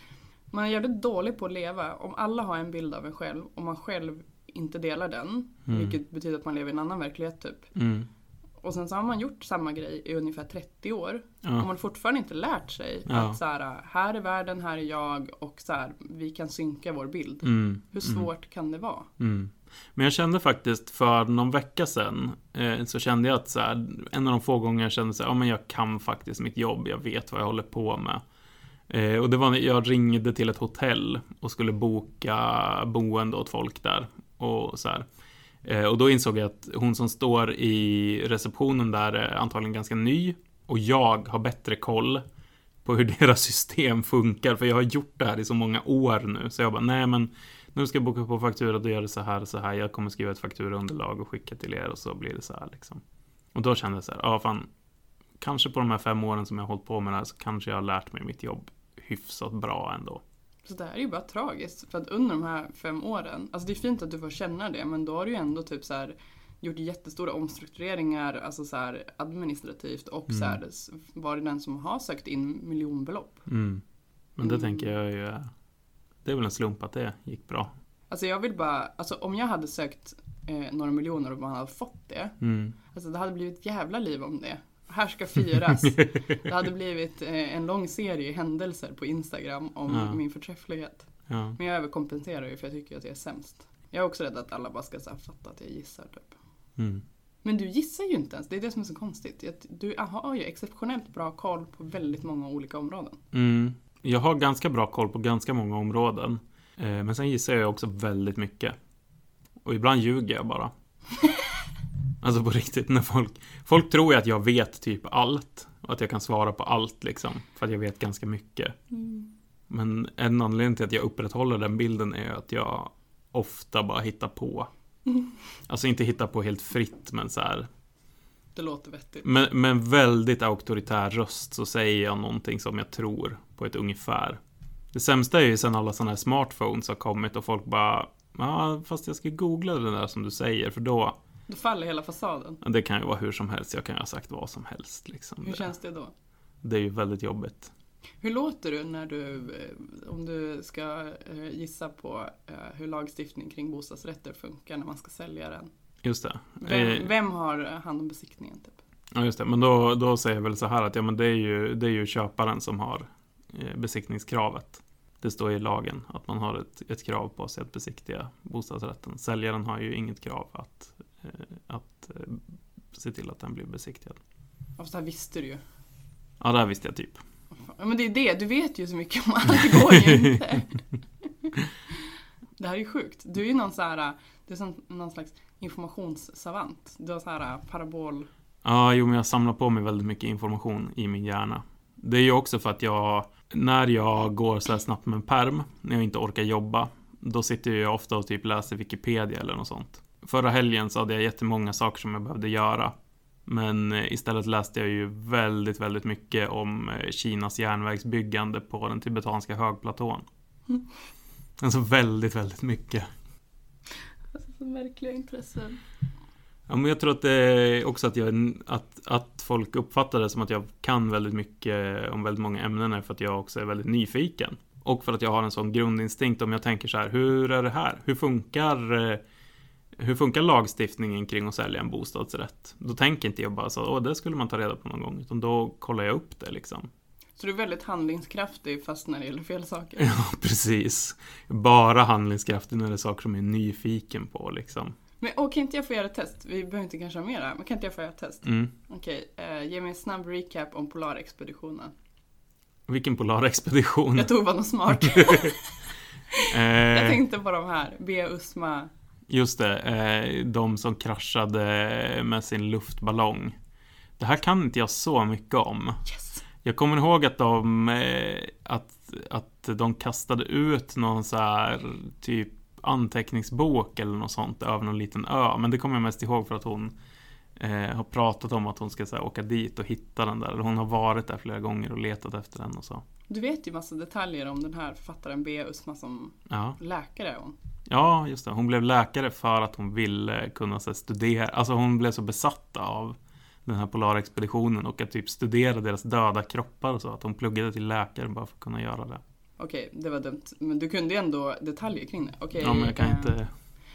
Man är jävligt dålig på att leva. Om alla har en bild av en själv och man själv inte delar den, Mm. vilket betyder att man lever i en annan verklighet typ. Mm. Och sen så har man gjort samma grej i ungefär 30 år. Och Ja. man fortfarande inte lärt sig Ja. att så här, här är världen, här är jag och så här, vi kan synka vår bild. Mm. Hur Mm. svårt kan det vara? Mm. Men jag kände faktiskt för någon vecka sedan eh, så kände jag att så här, en av de få gånger jag kände så här, ja men jag kan faktiskt mitt jobb, jag vet vad jag håller på med. Eh, och det var när jag ringde till ett hotell och skulle boka boende åt folk där. Och så här. Eh, och då insåg jag att hon som står i receptionen där är antagligen ganska ny. Och jag har bättre koll på hur deras system funkar. För jag har gjort det här i så många år nu. Så jag bara, nej men nu ska jag boka på faktura, då gör det så här och så här. Jag kommer skriva ett fakturaunderlag och skicka till er och så blir det så här liksom. Och då kände jag så här, ja fan. Kanske på de här fem åren som jag har hållit på med det här så kanske jag har lärt mig mitt jobb hyfsat bra ändå. Så det här är ju bara tragiskt. För att under de här fem åren, alltså det är fint att du får känna det, men då har du ju ändå typ så här gjort jättestora omstruktureringar, alltså så här administrativt och så här s- varit den som har sökt in miljonbelopp. Mm. Men det Mm. tänker jag ju Det är väl en slump att det gick bra. Alltså jag vill bara, alltså om jag hade sökt eh, några miljoner och man hade fått det, Mm. alltså det hade blivit ett jävla liv om det. Här ska firas. Det hade blivit eh, en lång serie händelser på Instagram om Ja. min förträfflighet. Ja. Men jag överkompenserar ju för jag tycker att jag är sämst. Jag är också rädd att alla bara ska så fatta att jag gissar typ. Mm. Men du gissar ju inte ens, det är det som är så konstigt. Du har ju exceptionellt bra koll på väldigt många olika områden. Mm. Jag har ganska bra koll på ganska många områden. Eh, Men sen gissar jag också väldigt mycket. Och ibland ljuger jag bara. Alltså på riktigt, när folk... Folk tror ju att jag vet typ allt. Och att jag kan svara på allt liksom. För att jag vet ganska mycket. Men en anledning till att jag upprätthåller den bilden är att jag ofta bara hittar på. Alltså inte hittar på helt fritt, men så här. Det låter vettigt. Med, med en väldigt auktoritär röst så säger jag någonting som jag tror på ett ungefär. Det sämsta är ju sen alla sådana här smartphones har kommit och folk bara Ja, fast jag ska googla det där som du säger för då Då faller hela fasaden. Det kan ju vara hur som helst, jag kan ju ha sagt vad som helst liksom. Hur känns det då? det är ju väldigt jobbigt. Hur låter du när du, eh, om du ska eh, gissa på eh, hur lagstiftning kring bostadsrätter funkar när man ska sälja den? Just det. Vem, vem har hand om besiktningen? Typ? Ja, just det. Men då, då säger jag väl så här att ja, men det är ju, det är ju köparen som har besiktningskravet. Det står i lagen att man har ett, ett krav på sig att besiktiga bostadsrätten. Säljaren har ju inget krav att, eh, att eh, se till att den blir besiktigad. Ja, fast det här visste du ju. Ja, det här visste jag typ. Ja, men det är det, du vet ju så mycket om allt, det går ju inte. Det här är ju sjukt. Du är ju någon så här, du är som någon slags informationssavant. Du har så här parabol... Ja, jo, men jag samlar på mig väldigt mycket information i min hjärna. Det är ju också för att jag, när jag går så här snabbt med en perm, när jag inte orkar jobba, då sitter jag ofta och typ läser Wikipedia eller något sånt. Förra helgen så hade jag jättemånga saker som jag behövde göra. Men istället läste jag ju väldigt, väldigt mycket om eh, Kinas järnvägsbyggande på den tibetanska högplatån. Mm. Alltså väldigt, väldigt mycket. Alltså, så märkliga intressen. Ja, men jag tror att det är också att, jag, att, att folk uppfattar det som att jag kan väldigt mycket om väldigt många ämnen är för att jag också är väldigt nyfiken. Och för att jag har en sån grundinstinkt om jag tänker så här, hur är det här? Hur funkar, eh, hur funkar lagstiftningen kring att sälja en bostadsrätt? Då tänker inte jag bara så, åh, det skulle man ta reda på någon gång, utan då kollar jag upp det liksom. Så du är väldigt handlingskraftig fast när det gäller fel saker. Ja, precis. Bara handlingskraftig när det är saker som jag är nyfiken på liksom. Men åh, kan inte jag få göra ett test? Vi behöver inte kanske ha mera, men kan inte jag få göra ett test? Mm. Okej, eh, ge mig en snabb recap om Polarexpeditionen. Vilken polarexpedition. Jag tog bara något smart. Eh, Jag tänkte på de här, B. Usma. Just det, eh, de som kraschade med sin luftballong. Det här kan inte jag så mycket om. Yes! Jag kommer ihåg att de, eh, att, att de kastade ut någon så här typ anteckningsbok eller något sånt över någon liten ö. Men det kommer jag mest ihåg för att hon eh, har pratat om att hon ska så här, åka dit och hitta den där. Hon har varit där flera gånger och letat efter den och så. Du vet ju massa detaljer om den här författaren B. Usma som Ja, läkare hon. ja just det. Hon blev läkare för att hon ville kunna så här, studera. Alltså hon blev så besatt av den här polarexpeditionen och att typ studera deras döda kroppar och så. Att hon pluggade till läkare bara för att kunna göra det. Okej, det var dumt. Men du kunde ju ändå detaljer kring det. Okej. Ja, men jag kan eh, inte...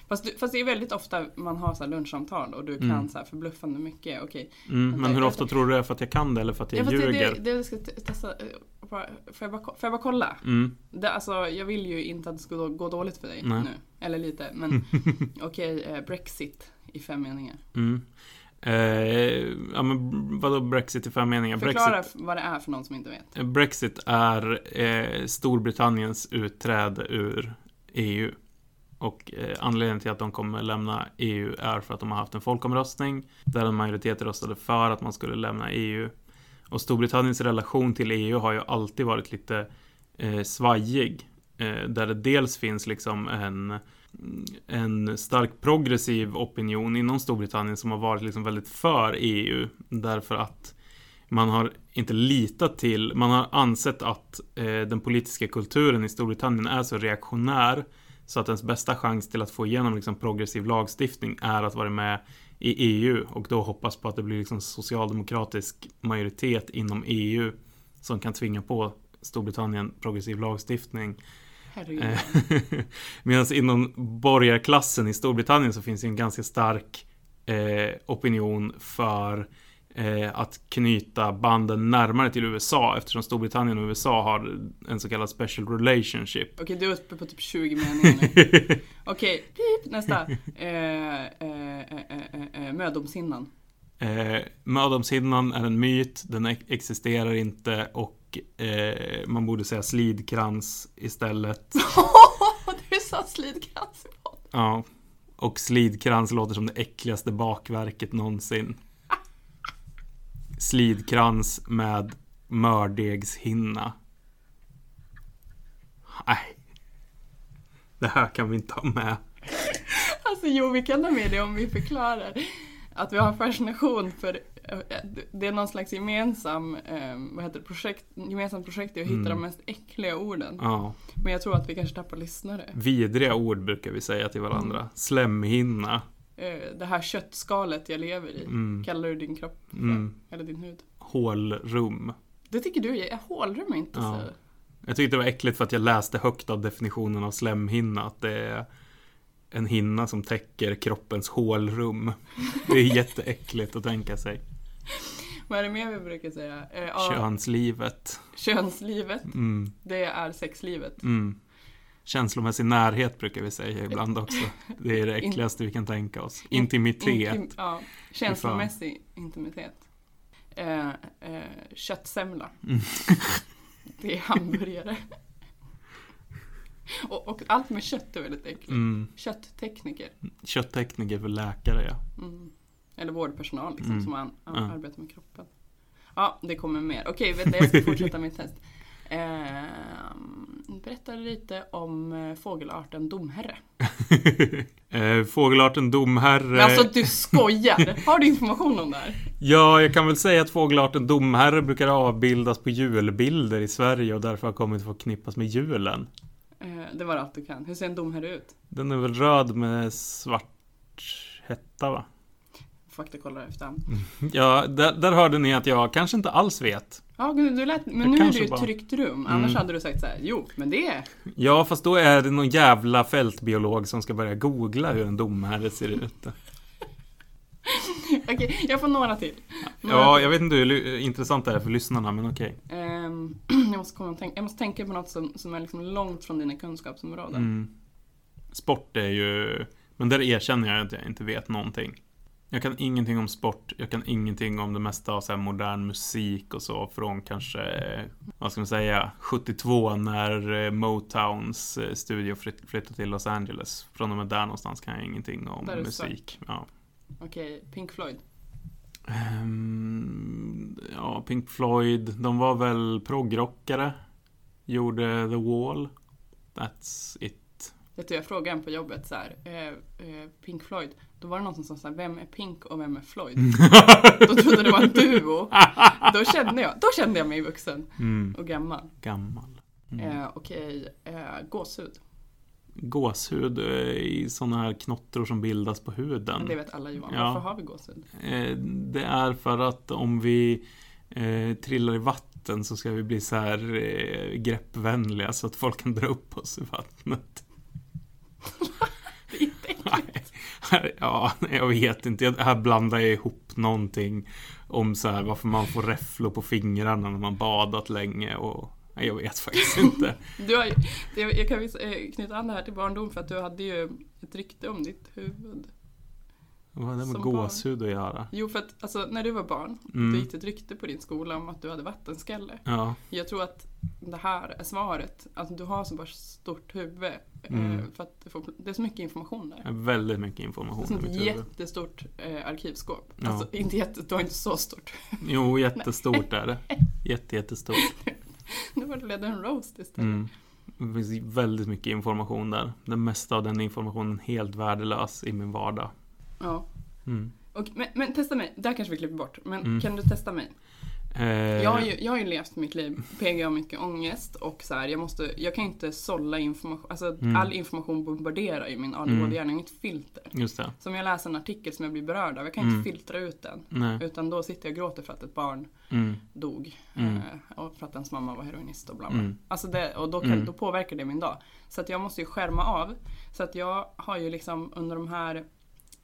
Fast, du, fast det är väldigt ofta man har så här lunchsamtal och du kan Mm. så här förbluffande mycket. Okej. Mm, men hur jag- ofta tror du det är för att jag kan det eller för att jag Ja, det, ljuger? det, det jag ska te- testa. eh, Får jag bara, får jag bara kolla? Mm. Det, alltså, jag vill ju inte att det ska gå- dåligt för dig Nej. nu. Eller lite, men okej, eh, Brexit i fem meningar. Mm. Eh, ja men vadå Brexit i fem meningar? Förklara Brexit, vad det är för någon som inte vet. Brexit är eh, Storbritanniens utträde ur EU. Och eh, anledningen till att de kommer lämna EU är för att de har haft en folkomröstning där en majoritet röstade för att man skulle lämna EU. Och Storbritanniens relation till EU har ju alltid varit lite eh, svajig. Eh, där det dels finns liksom en, Eh, en stark progressiv opinion inom Storbritannien som har varit liksom väldigt för EU. Därför att man har inte litat till, man har ansett att eh, den politiska kulturen i Storbritannien är så reaktionär så att ens bästa chans till att få igenom liksom, progressiv lagstiftning är att vara med i EU och då hoppas på att det blir liksom socialdemokratisk majoritet inom EU som kan tvinga på Storbritannien progressiv lagstiftning. Herregud. Eh, Medan inom borgarklassen i Storbritannien så finns det en ganska stark eh, opinion för eh, att knyta banden närmare till USA eftersom Storbritannien och USA har en så kallad special relationship. Okej, du är uppe på typ 20 meningar nu. Okej, pip, nästa. Eh, eh, eh, eh, mödomshinnan. Eh, Mödomshinnan är en myt, den ex- existerar inte och eh, man borde säga slidkrans istället. du sa slidkrans i podden. Ja, Och slidkrans låter som det äckligaste bakverket någonsin. Slidkrans med mördegshinna. Nej. Det här kan vi inte ha med. Alltså jo, vi kan ha med det om vi förklarar att vi har en fascination för det är någon slags gemensam, eh, vad heter det, projekt, gemensamt projekt i att hitta Mm. de mest äckliga orden. Ja. Men jag tror att vi kanske tappar lyssnare. Vidriga ord brukar vi säga till varandra. Slemhinna. Eh, det här köttskalet jag lever i, Mm. kallar du din kropp för? Mm. Eller din hud? Hålrum. Det tycker du är hålrum är inte Ja. så... Jag tyckte det var äckligt för att jag läste högt av definitionen av slemhinna. Att det är en hinna som täcker kroppens hålrum. Det är jätteäckligt att tänka sig. Vad är det mer vi brukar säga? Eh, ja, Könslivet. könslivet, Mm, det är sexlivet. mm. Känslomässig närhet brukar vi säga ibland också. Det är det äckligaste vi kan tänka oss. Intimitet. Intim, ja, känslomässig intimitet. Eh, eh, köttsemla. Mm. Det är hamburgare. och, och allt med kött är väldigt äckligt. Mm. Kötttekniker. Kötttekniker för läkare, ja. Mm. Eller vårdpersonal liksom, Mm. som an, an, Ja. arbetar med kroppen. Ja, det kommer mer. Okej, du, jag ska fortsätta mitt test. Eh, berätta lite om eh, fågelarten domherre. eh, fågelarten domherre. Men alltså du skojar! Har du information om det här? Ja, jag kan väl säga att fågelarten domherre brukar avbildas på julbilder i Sverige och därför har kommit att förknippas med julen. Eh, det var allt du kan. Hur ser en domherre ut? Den är väl röd med svart hetta va? Faktakollar efterhand. Ja, där, där hörde ni att jag kanske inte alls vet. Ja, du, lät, men Jag nu är det ju ett bara- tryggt rum. Annars Mm. hade du sagt så här, jo, men det är... Ja, fast då är det någon jävla fältbiolog som ska börja googla hur en domherre ser ut. Okej, jag får några till. Några Ja, till. jag vet inte hur intressant det är för lyssnarna, men okej. Ehm, jag, måste komma tänka, jag måste tänka på något som, som är liksom långt från dina kunskapsområden. Mm. Sport är ju... Men där erkänner jag att jag inte vet någonting. Jag kan ingenting om sport, jag kan ingenting om det mesta av så modern musik och så från kanske, vad ska man säga, 72 när eh, Motowns eh, studio flytt- flyttade till Los Angeles. Från och med där någonstans kan jag ingenting om musik. Ja. Okej, Pink Floyd. Ehm, ja, Pink Floyd, de var väl proggrockare. Gjorde The Wall. That's it. Vet du, jag frågade en på jobbet så här, eh, eh, Pink Floyd. Då var det någon som sa vem är Pink och vem är Floyd? Då trodde det var en duo. Då kände jag, då kände jag mig vuxen Mm, och gammal. gammal. Mm. Eh, Okej, eh, gåshud. Gåshud eh, i sådana här knottror som bildas på huden. Men det vet alla Johan. Ja. Varför har vi gåshud? Eh, Det är för att om vi eh, trillar i vatten så ska vi bli så här eh, greppvänliga så att folk kan dra upp oss i vattnet. Det är inte äckligt. Ja, jag vet inte. Här blandar jag ihop någonting om så här varför man får räfflor på fingrarna när man badat länge och jag vet faktiskt inte. Du har, jag kan eh, knyta an det här till barndom för att du hade ju ett rykte om ditt huvud. Vad har det med gåshud att göra? Jo, för att alltså, när du var barn, Mm. då gick det ett rykte på din skola om att du hade vattenskalle. Ja, Jag tror att det här är svaret. Att du har så bara stort huvud. eh, Mm. För att det, det är så mycket information där. det är väldigt mycket Det är information som i ett mitt huvud. jättestort eh, arkivskåp. Ja. Alltså inte jätte, det var inte så stort. Jo, jättestort är det. Jätte, jättestort. Nu var det ledde en roast istället. Mm. Det finns väldigt mycket information där. Den mesta av den informationen är helt värdelös i min vardag. Ja. Mm. Och, men, men testa mig, där kanske vi klipper bort. Men Mm. kan du testa mig? Eh, Jag har, ju, jag har ju levt mitt liv PGA mycket ångest och så här, jag, måste, jag kan inte sålla information. Alltså Mm. all information bombarderar ju min ADHD-hjärna, har inget filter. Just det. Så om jag läser en artikel som jag blir berörd av, jag kan Mm. inte filtra ut den. Nej. Utan då sitter jag och gråter för att ett barn Mm. dog. Mm. Eh, och för att ens mamma var heroinist och bla bla. Mm. Alltså det, och då, kan, Mm. då påverkar det min dag. Så att jag måste ju skärma av. Så att jag har ju liksom under de här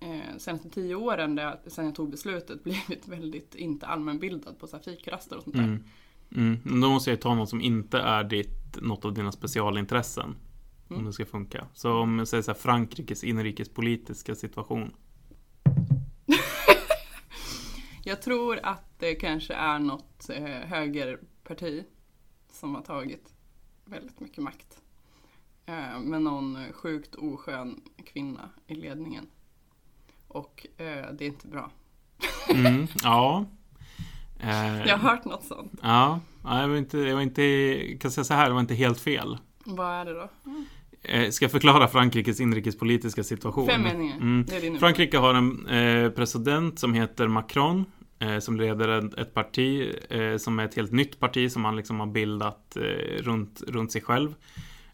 eh, senaste tio åren, där sen jag tog beslutet, blivit väldigt inte allmänbildad på så här fikraster och sånt där. Mm. Mm. Men Då måste jag ta något som inte är ditt, något av dina specialintressen. Om Mm. det ska funka. Så om jag säger så här, Frankrikes inrikespolitiska situation. Jag tror att det kanske är något eh, högerparti som har tagit väldigt mycket makt. eh, med någon sjukt oskön kvinna i ledningen. Och eh, det är inte bra. Mm, ja. Jag har hört något sånt. Ja, ja, jag var inte, jag var inte, kan säga så här, det var inte helt fel. Vad är det då? Eh, ska jag förklara Frankrikes inrikespolitiska situation? Fem meningar. Mm. Det Frankrike har en eh, president som heter Macron. Eh, som leder ett, ett parti eh, som är ett helt nytt parti som han liksom har bildat eh, runt, runt sig själv.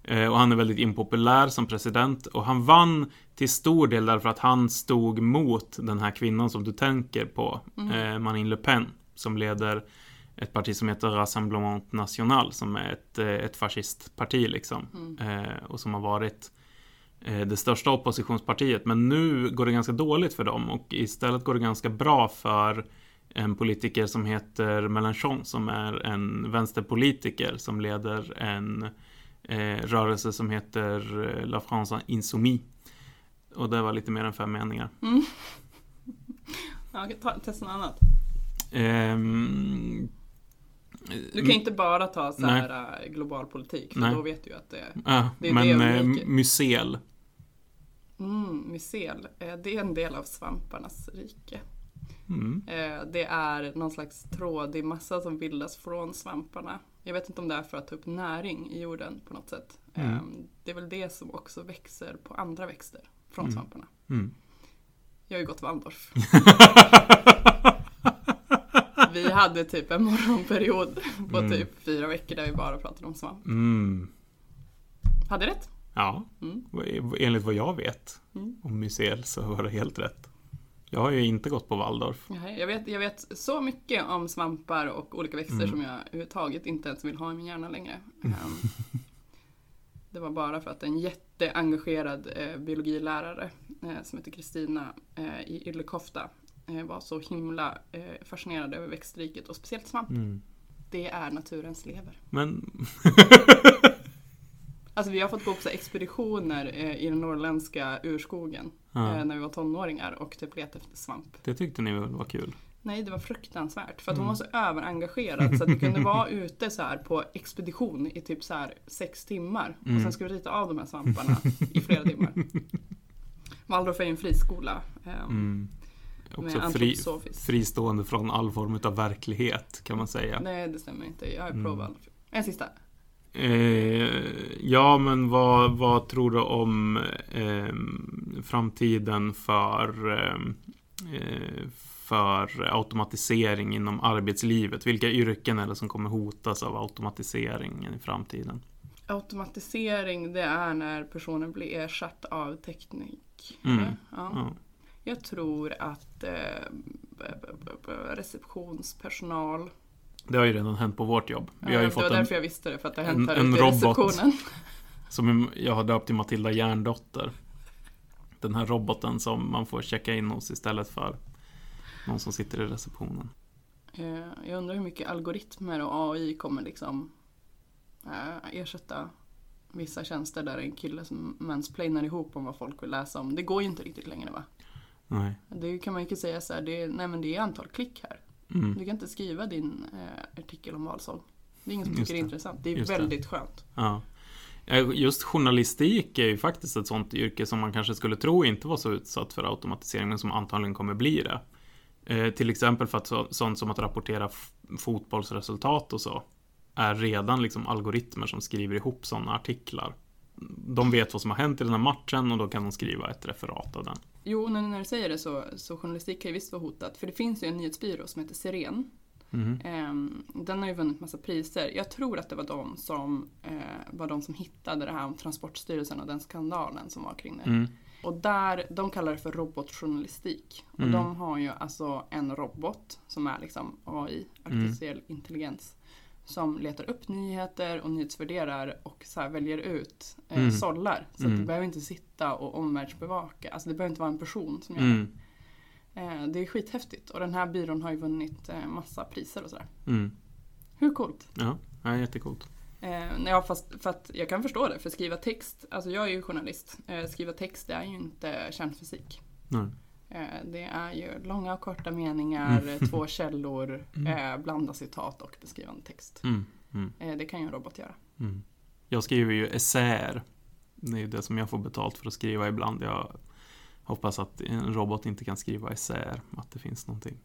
Eh, och han är väldigt impopulär som president. Och han vann till stor del därför att han stod mot den här kvinnan som du tänker på. Eh, Marine Le Pen. Som leder ett parti som heter Rassemblement National. Som är ett, eh, ett fascistparti liksom. Eh, och som har varit det största oppositionspartiet. Men nu går det ganska dåligt för dem och istället går det ganska bra för en politiker som heter Mélenchon som är en vänsterpolitiker som leder en rörelse som heter eh, La France Insoumise. Och det var lite mer än fem meningar. Ja, okej, ta, testa något annat. Ehm, Du kan inte bara ta så här äh, global politik för Nej. då vet du att det är ja, det är men det eh, unikt. mycel. mm, mycel. Eh, Det är en del av svamparnas rike. Mm. Eh, Det är någon slags trådig massa som bildas från svamparna. Jag vet inte om det är för att ta upp näring i jorden på något sätt. Mm. Eh, Det är väl det som också växer på andra växter från Mm. svamparna. Mm. Jag har ju gått Waldorf. Vi hade typ en morgonperiod på Mm. typ fyra veckor där vi bara pratade om svamp. Mm. Hade rätt? Ja, Mm. enligt vad jag vet om mycel så var det helt rätt. Jag har ju inte gått på Waldorf. Jag vet, jag vet så mycket om svampar och olika växter Mm. som jag överhuvudtaget inte ens vill ha i min hjärna längre. Ehm, det var bara för att en jätteengagerad eh, biologilärare eh, som heter Kristina eh, i Yllekofta var så himla fascinerad över växtriket och speciellt svamp. Mm. Det är naturens lever. Men... Alltså vi har fått gå på expeditioner eh, i den norrländska urskogen Ja. eh, när vi var tonåringar och typ letade efter svamp. Det tyckte ni väl var kul? Nej, det var fruktansvärt. För att hon Mm. var så överengagerad så att vi kunde vara ute så här på expedition i typ så här sex timmar. Och Mm. sen skulle vi rita av de här svamparna i flera timmar. Waldorf är en friskola. Eh, Mm. Också fri, fristående från all form av verklighhet kan man säga. Nej, det stämmer inte. Jag är Mm. pro Waldorf. En sista. Eh, ja, men vad, vad tror du om eh, framtiden för, eh, eh, för automatisering inom arbetslivet? Vilka yrken är det som kommer hotas av automatiseringen i framtiden? Automatisering, det är när personen blir ersatt av teknik. Mm. Ja. Ja. Jag tror att eh, receptionspersonal Det har ju redan hänt på vårt jobb. Vi har ju det fått var en, därför jag visste det, för att det har en- hänt här en ute i robot. receptionen. som jag har döpt till Matilda Järndotter. Den här roboten som man får checka in hos istället för någon som sitter i receptionen. Eh, Jag undrar hur mycket algoritmer och AI kommer liksom eh, ersätta vissa tjänster där en kille som mansplainar ihop om vad folk vill läsa om. Det går ju inte riktigt längre va? Nej. Det kan man ju inte säga så här, det är, nej men det är antal klick här. Mm. Du kan inte skriva din eh, artikel om valsång. Det är ingen som tycker det är det. intressant. Det är Just det. väldigt skönt. Ja. Just journalistik är ju faktiskt ett sånt yrke som man kanske skulle tro inte var så utsatt för automatisering, men som antagligen kommer bli det. Eh, till exempel för att så, sånt som att rapportera fotbollsresultat och så är redan liksom algoritmer som skriver ihop sådana artiklar. De vet vad som har hänt i den här matchen och då kan de skriva ett referat av den. Jo, när du säger det så, så journalistik kan ju visst vara hotat. För det finns ju en nyhetsbyrå som heter Siren. Mhm. Ehm, Den har ju vunnit massa priser. Jag tror att det var de som eh, var de som hittade det här om Transportstyrelsen och den skandalen som var kring det. Mm. Och där, de kallar det för robotjournalistik. Och Mm. de har ju alltså en robot som är liksom AI, artificiell intelligens. Som letar upp nyheter och nyhetsvärderar och så väljer ut eh, Mm. sållar. Så Mm. du behöver inte sitta och omvärldsbevaka. Alltså det behöver inte vara en person som gör det. Mm. Eh, det är skithäftigt. Och den här byrån har ju vunnit eh, massa priser och sådär. Mm. Hur coolt? Ja, ja, jättecoolt. Eh, ja, fast för att jag kan förstå det. För skriva text, alltså jag är ju journalist. Eh, skriva text det är ju inte kärnfysik. Nej. Eh, det är ju långa och korta meningar, Mm. två källor, eh, blanda citat och beskrivande text. Mm. Mm. Eh, det kan ju en robot göra. Mm. Jag skriver ju essäer Det är ju det som jag får betalt för att skriva ibland. Jag hoppas att en robot inte kan skriva essäer. Att det finns någonting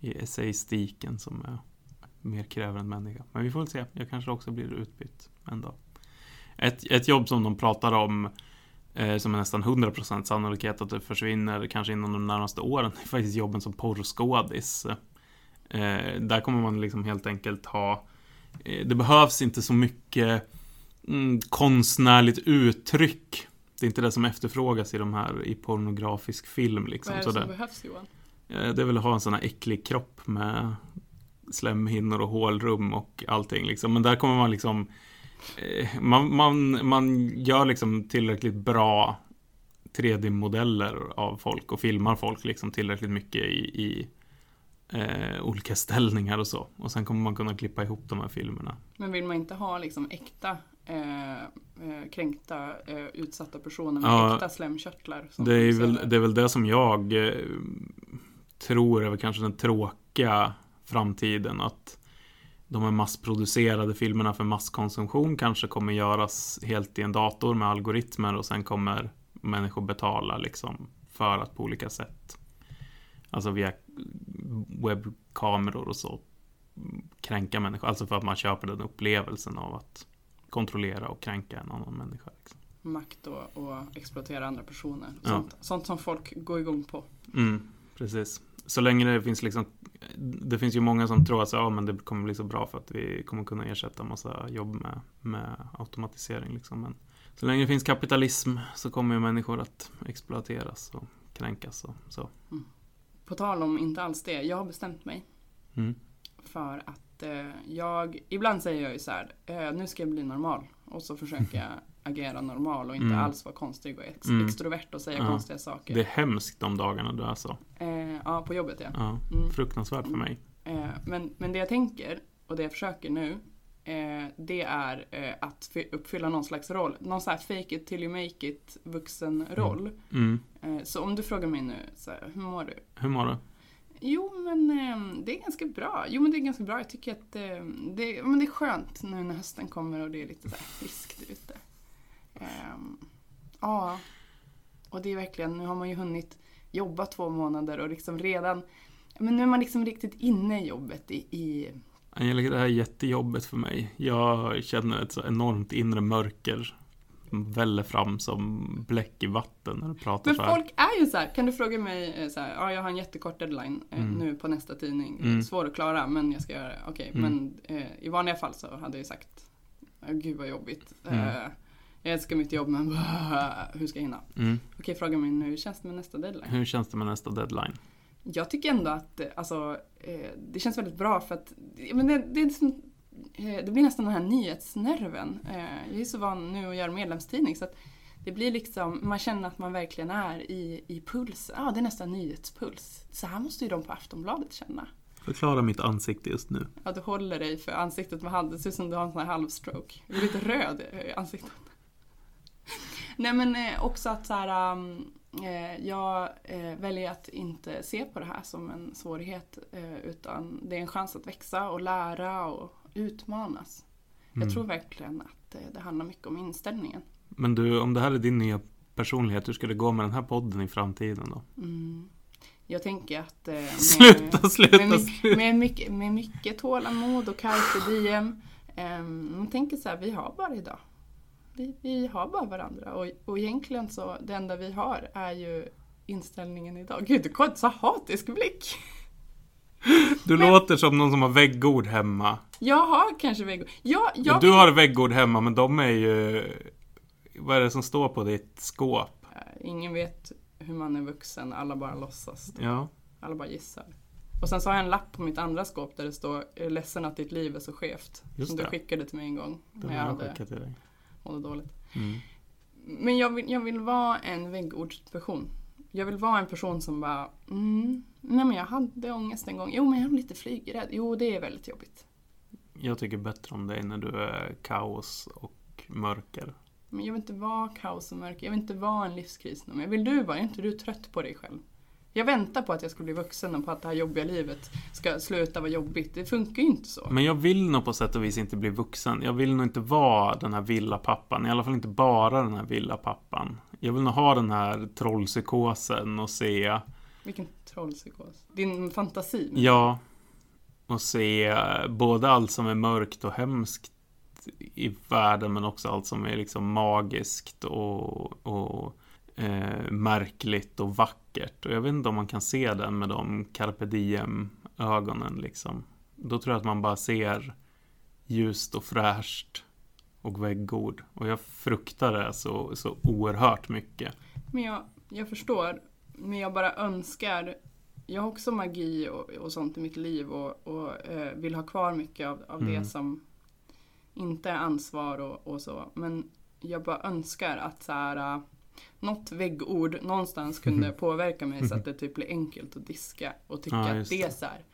i essäistiken som är mer kräver en människa. Men vi får väl se. Jag kanske också blir utbytt en dag. Ett, ett jobb som de pratar om eh, som är nästan 100% sannolikhet att det försvinner kanske inom de närmaste åren är faktiskt jobben som porrskådis. Eh, där kommer man liksom helt enkelt ha eh, Det behövs inte så mycket mm, konstnärligt uttryck. Det är inte det som efterfrågas i de här i pornografisk film. Liksom. Vad är det som det, behövs Johan? det är väl att ha en sån här äcklig kropp med slemhinnor och hålrum och allting. Liksom. Men där kommer man liksom man, man, man gör liksom tillräckligt bra 3D-modeller av folk och filmar folk liksom tillräckligt mycket i, i eh, olika ställningar och så. Och sen kommer man kunna klippa ihop de här filmerna. Men vill man inte ha liksom äkta eh, eh, kränkta, eh, utsatta personer med Ja, äkta slemkörtlar? Det är, väl, det är väl det som jag eh, tror är väl kanske den tråkiga framtiden. Att de här massproducerade filmerna för masskonsumtion kanske kommer göras helt i en dator med algoritmer och sen kommer människor betala liksom för att på olika sätt, alltså via webbkameror och så, kränka människor. Alltså för att man köper den upplevelsen av att kontrollera och kränka en annan människa. Liksom. Makt och, och exploatera andra personer. Ja. Sånt, sånt som folk går igång på. Mm, precis. Så länge det finns liksom Det finns ju många som tror att så, ja, men det kommer bli så bra för att vi kommer kunna ersätta massa jobb med, med automatisering. Liksom. Men så länge det finns kapitalism så kommer ju människor att exploateras och kränkas. Och, så. På tal om inte alls det, jag har bestämt mig Mm. för att eh, jag, ibland säger jag ju så här, eh, nu ska jag bli normal. Och så försöker jag agera normal och inte Mm. alls vara konstig och ex- Mm. extrovert och säga Ja. konstiga saker. Det är hemskt de dagarna du är så. Eh, ja, på jobbet ja. Ja, Mm. fruktansvärt för mig. Eh, men, men det jag tänker och det jag försöker nu eh, det är eh, att fy- uppfylla någon slags roll. Någon sån här fake it till you make it vuxen roll. Mm. Eh, så om du frågar mig nu, så här, hur mår du? Hur mår du? Jo men eh, det är ganska bra. Jo men det är ganska bra. Jag tycker att eh, det, men det är skönt nu när hösten kommer och det är lite så här friskt ute. Ehm, Ja. Och det är verkligen, nu har man ju hunnit jobba två månader och liksom redan men nu är man liksom riktigt inne i jobbet i, i Angelica, det här är jättejobbigt för mig. Jag känner ett så enormt inre mörker. som Väller fram som bläck i vatten när du pratar Men så här. folk är ju så här, kan du fråga mig eh, så här, ja jag har en jättekort deadline eh, Mm. nu på nästa tidning. Mm. Svår att klara men jag ska göra det. Okej, Mm. men eh, i vanliga fall så hade jag sagt, "Åh, gud vad jobbigt. Mm. Eh, jag älskar mitt jobb men hur ska jag hinna? Mm. Okej, fråga mig nu, hur känns det med nästa deadline? Hur känns det med nästa deadline? Jag tycker ändå att eh, alltså, eh, det känns väldigt bra för att men det, det, liksom, det blir nästan den här nyhetsnerven. Jag är så van nu att göra medlemstidning så att det blir liksom, man känner att man verkligen är i, i puls. Ja, det är nästan nyhetspuls. Så här måste ju de på Aftonbladet känna. Förklara mitt ansikte just nu. Ja, du håller dig för ansiktet med handen. Det ser ut som du har en sån här halvstroke. Du är lite röd i ansiktet. Nej men eh, också att så här, um, eh, jag eh, väljer att inte se på det här som en svårighet utan det är en chans att växa och lära och utmanas. Mm. Jag tror verkligen att det handlar mycket om inställningen. Men du, om det här är din nya personlighet, hur ska det gå med den här podden i framtiden då? Mm. Jag tänker att med, Sluta, sluta, med, mycket, med, mycket, med mycket tålamod och carpe diem. Um, man tänker så här, vi har bara idag. Vi, vi har bara varandra och, och egentligen så det enda vi har är ju inställningen idag. Gud, du kom så hatisk blick. Du Men- låter som någon som har väggord hemma. Jag har kanske väggor. Ja, jag Du har väggord hemma, men de är ju... Vad är det som står på ditt skåp? Ingen vet hur man är vuxen, alla bara låtsas. Ja, Alla bara gissar. Och sen så har jag en lapp på mitt andra skåp där det står "Jag är ledsen att ditt liv är så skevt. Just som det. du skickade till mig en gång den när har jag jag hade skickat till dig. Mådde dåligt. Mm. Men jag vill, jag vill vara en väggordsperson. Jag vill vara en person som bara, mm, nej men jag hade ångest en gång. Jo men jag är lite flygrädd. Jo det är väldigt jobbigt. Jag tycker bättre om dig när du är kaos och mörker. Men jag vill inte vara kaos och mörker. Jag vill inte vara en livskris. Men vill du vara? Är inte du trött på dig själv? Jag väntar på att jag ska bli vuxen och på att det här jobbiga livet ska sluta vara jobbigt. Det funkar ju inte så. Men jag vill nog på sätt och vis inte bli vuxen. Jag vill nog inte vara den här villapappan. I alla fall inte bara den här villapappan. Jag vill nog ha den här trollpsykosen och se... Vilken trollpsykos. Din fantasi. Ja. Och se både allt som är mörkt och hemskt i världen men också allt som är liksom magiskt och, och eh, märkligt och vackert. Och jag vet inte om man kan se den med de carpe diem ögonen liksom. Då tror jag att man bara ser ljust och fräscht och väggord. Och jag fruktar det så, så oerhört mycket. Men jag, jag förstår. Men jag bara önskar jag har också magi och, och sånt i mitt liv och, och eh, vill ha kvar mycket av, av mm. det som inte är ansvar och, och, så. Men jag bara önskar att så här, uh, något väggord någonstans kunde mm. påverka mig så att det typ blir enkelt att diska och tycka ja, att det är så här,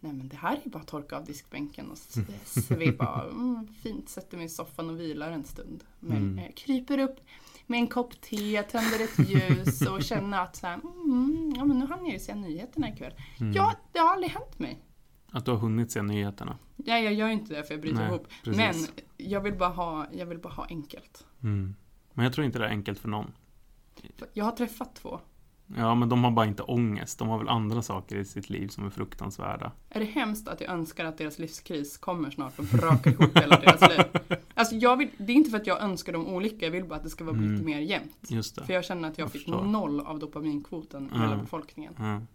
Nej men det här är bara att torka av diskbänken och svepa av. Mm, fint, sätter mig i soffan och vilar en stund. Men, mm. eh, kryper upp med en kopp te, tänder ett ljus och känner att så här, mm, ja, men nu hann jag ju se nyheterna ikväll. Mm. Ja, det har aldrig hänt mig. Att du har hunnit se nyheterna? Nej, jag gör inte det för jag bryter Nej, ihop. Precis. Men jag vill bara ha, jag vill bara ha enkelt. Mm. Men jag tror inte det är enkelt för någon. Jag har träffat två. Ja, men de har bara inte ångest. De har väl andra saker i sitt liv som är fruktansvärda. Är det hemskt att jag önskar att deras livskris kommer snart och brakar ihop hela deras liv? Alltså jag vill, det är inte för att jag önskar dem olycka, jag vill bara att det ska vara mm. lite mer jämnt. Just det. För jag känner att jag, jag fick förstår. noll av dopaminkvoten i mm. hela befolkningen. Mm.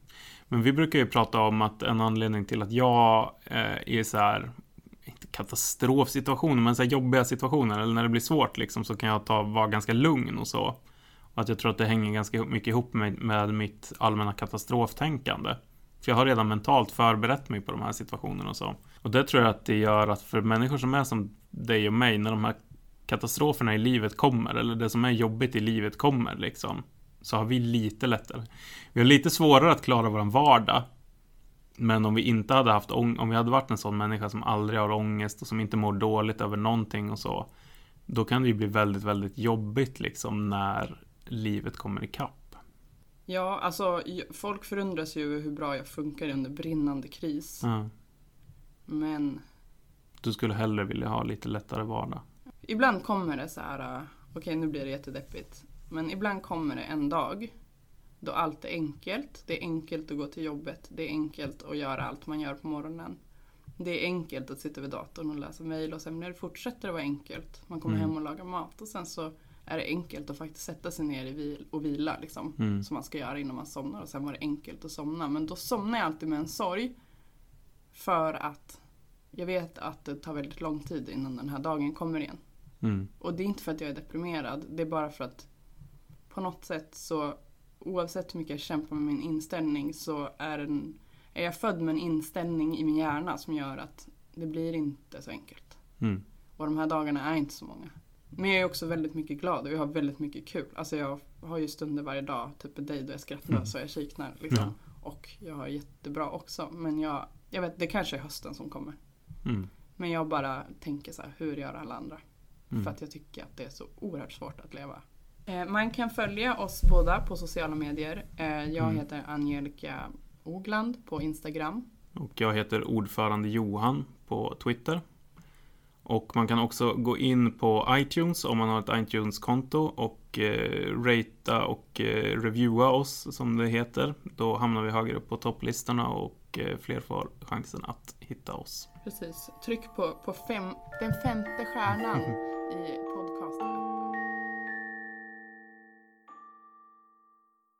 Men vi brukar ju prata om att en anledning till att jag eh, är så här inte katastrofsituationer, men så jobbiga situationer, eller när det blir svårt liksom, så kan jag ta, vara ganska lugn och så. Att jag tror att det hänger ganska mycket ihop med, med mitt allmänna katastroftänkande. För jag har redan mentalt förberett mig på de här situationerna och så. Och det tror jag att det gör att för människor som är som dig och mig, när de här katastroferna i livet kommer, eller det som är jobbigt i livet kommer liksom, så har vi lite lättare. Vi har lite svårare att klara vår vardag. Men om vi inte hade haft om vi hade varit en sån människa som aldrig har ångest och som inte mår dåligt över någonting och så. Då kan det ju bli väldigt, väldigt jobbigt liksom när livet kommer ikapp. Ja, alltså folk förundras ju över hur bra jag funkar under brinnande kris. Ja. Men... Du skulle hellre vilja ha lite lättare vardag? Ibland kommer det så här, äh, okej okay, nu blir det jättedeppigt. Men ibland kommer det en dag då allt är enkelt. Det är enkelt att gå till jobbet. Det är enkelt att göra allt man gör på morgonen. Det är enkelt att sitta vid datorn och läsa mejl och sen när det fortsätter att vara enkelt. Man kommer mm. hem och lagar mat och sen så är det enkelt att faktiskt sätta sig ner vil och vila liksom. Mm. Som man ska göra innan man somnar och sen var det enkelt att somna. Men då somnar jag alltid med en sorg. För att jag vet att det tar väldigt lång tid innan den här dagen kommer igen. Mm. Och det är inte för att jag är deprimerad. Det är bara för att på något sätt så oavsett hur mycket jag kämpar med min inställning så är, en, är jag född med en inställning i min hjärna som gör att det blir inte så enkelt. Mm. Och de här dagarna är inte så många. Men jag är också väldigt mycket glad och jag har väldigt mycket kul. Alltså jag har ju stunder varje dag, typ en dig då jag skrattar mm. så jag kiknar. Liksom. Ja. Och jag har jättebra också. Men jag, jag vet, det kanske är hösten som kommer. Mm. Men jag bara tänker så här, hur gör alla andra? Mm. För att jag tycker att det är så oerhört svårt att leva. Eh, man kan följa oss båda på sociala medier. Eh, jag mm. heter Angelica Ogland på Instagram. Och jag heter ordförande Johan på Twitter. Och man kan också gå in på iTunes om man har ett iTunes-konto och eh, ratea och eh, reviewa oss som det heter. Då hamnar vi högre upp på topplistorna och eh, fler får chansen att hitta oss. Precis. Tryck på, på fem, den femte stjärnan i podcasten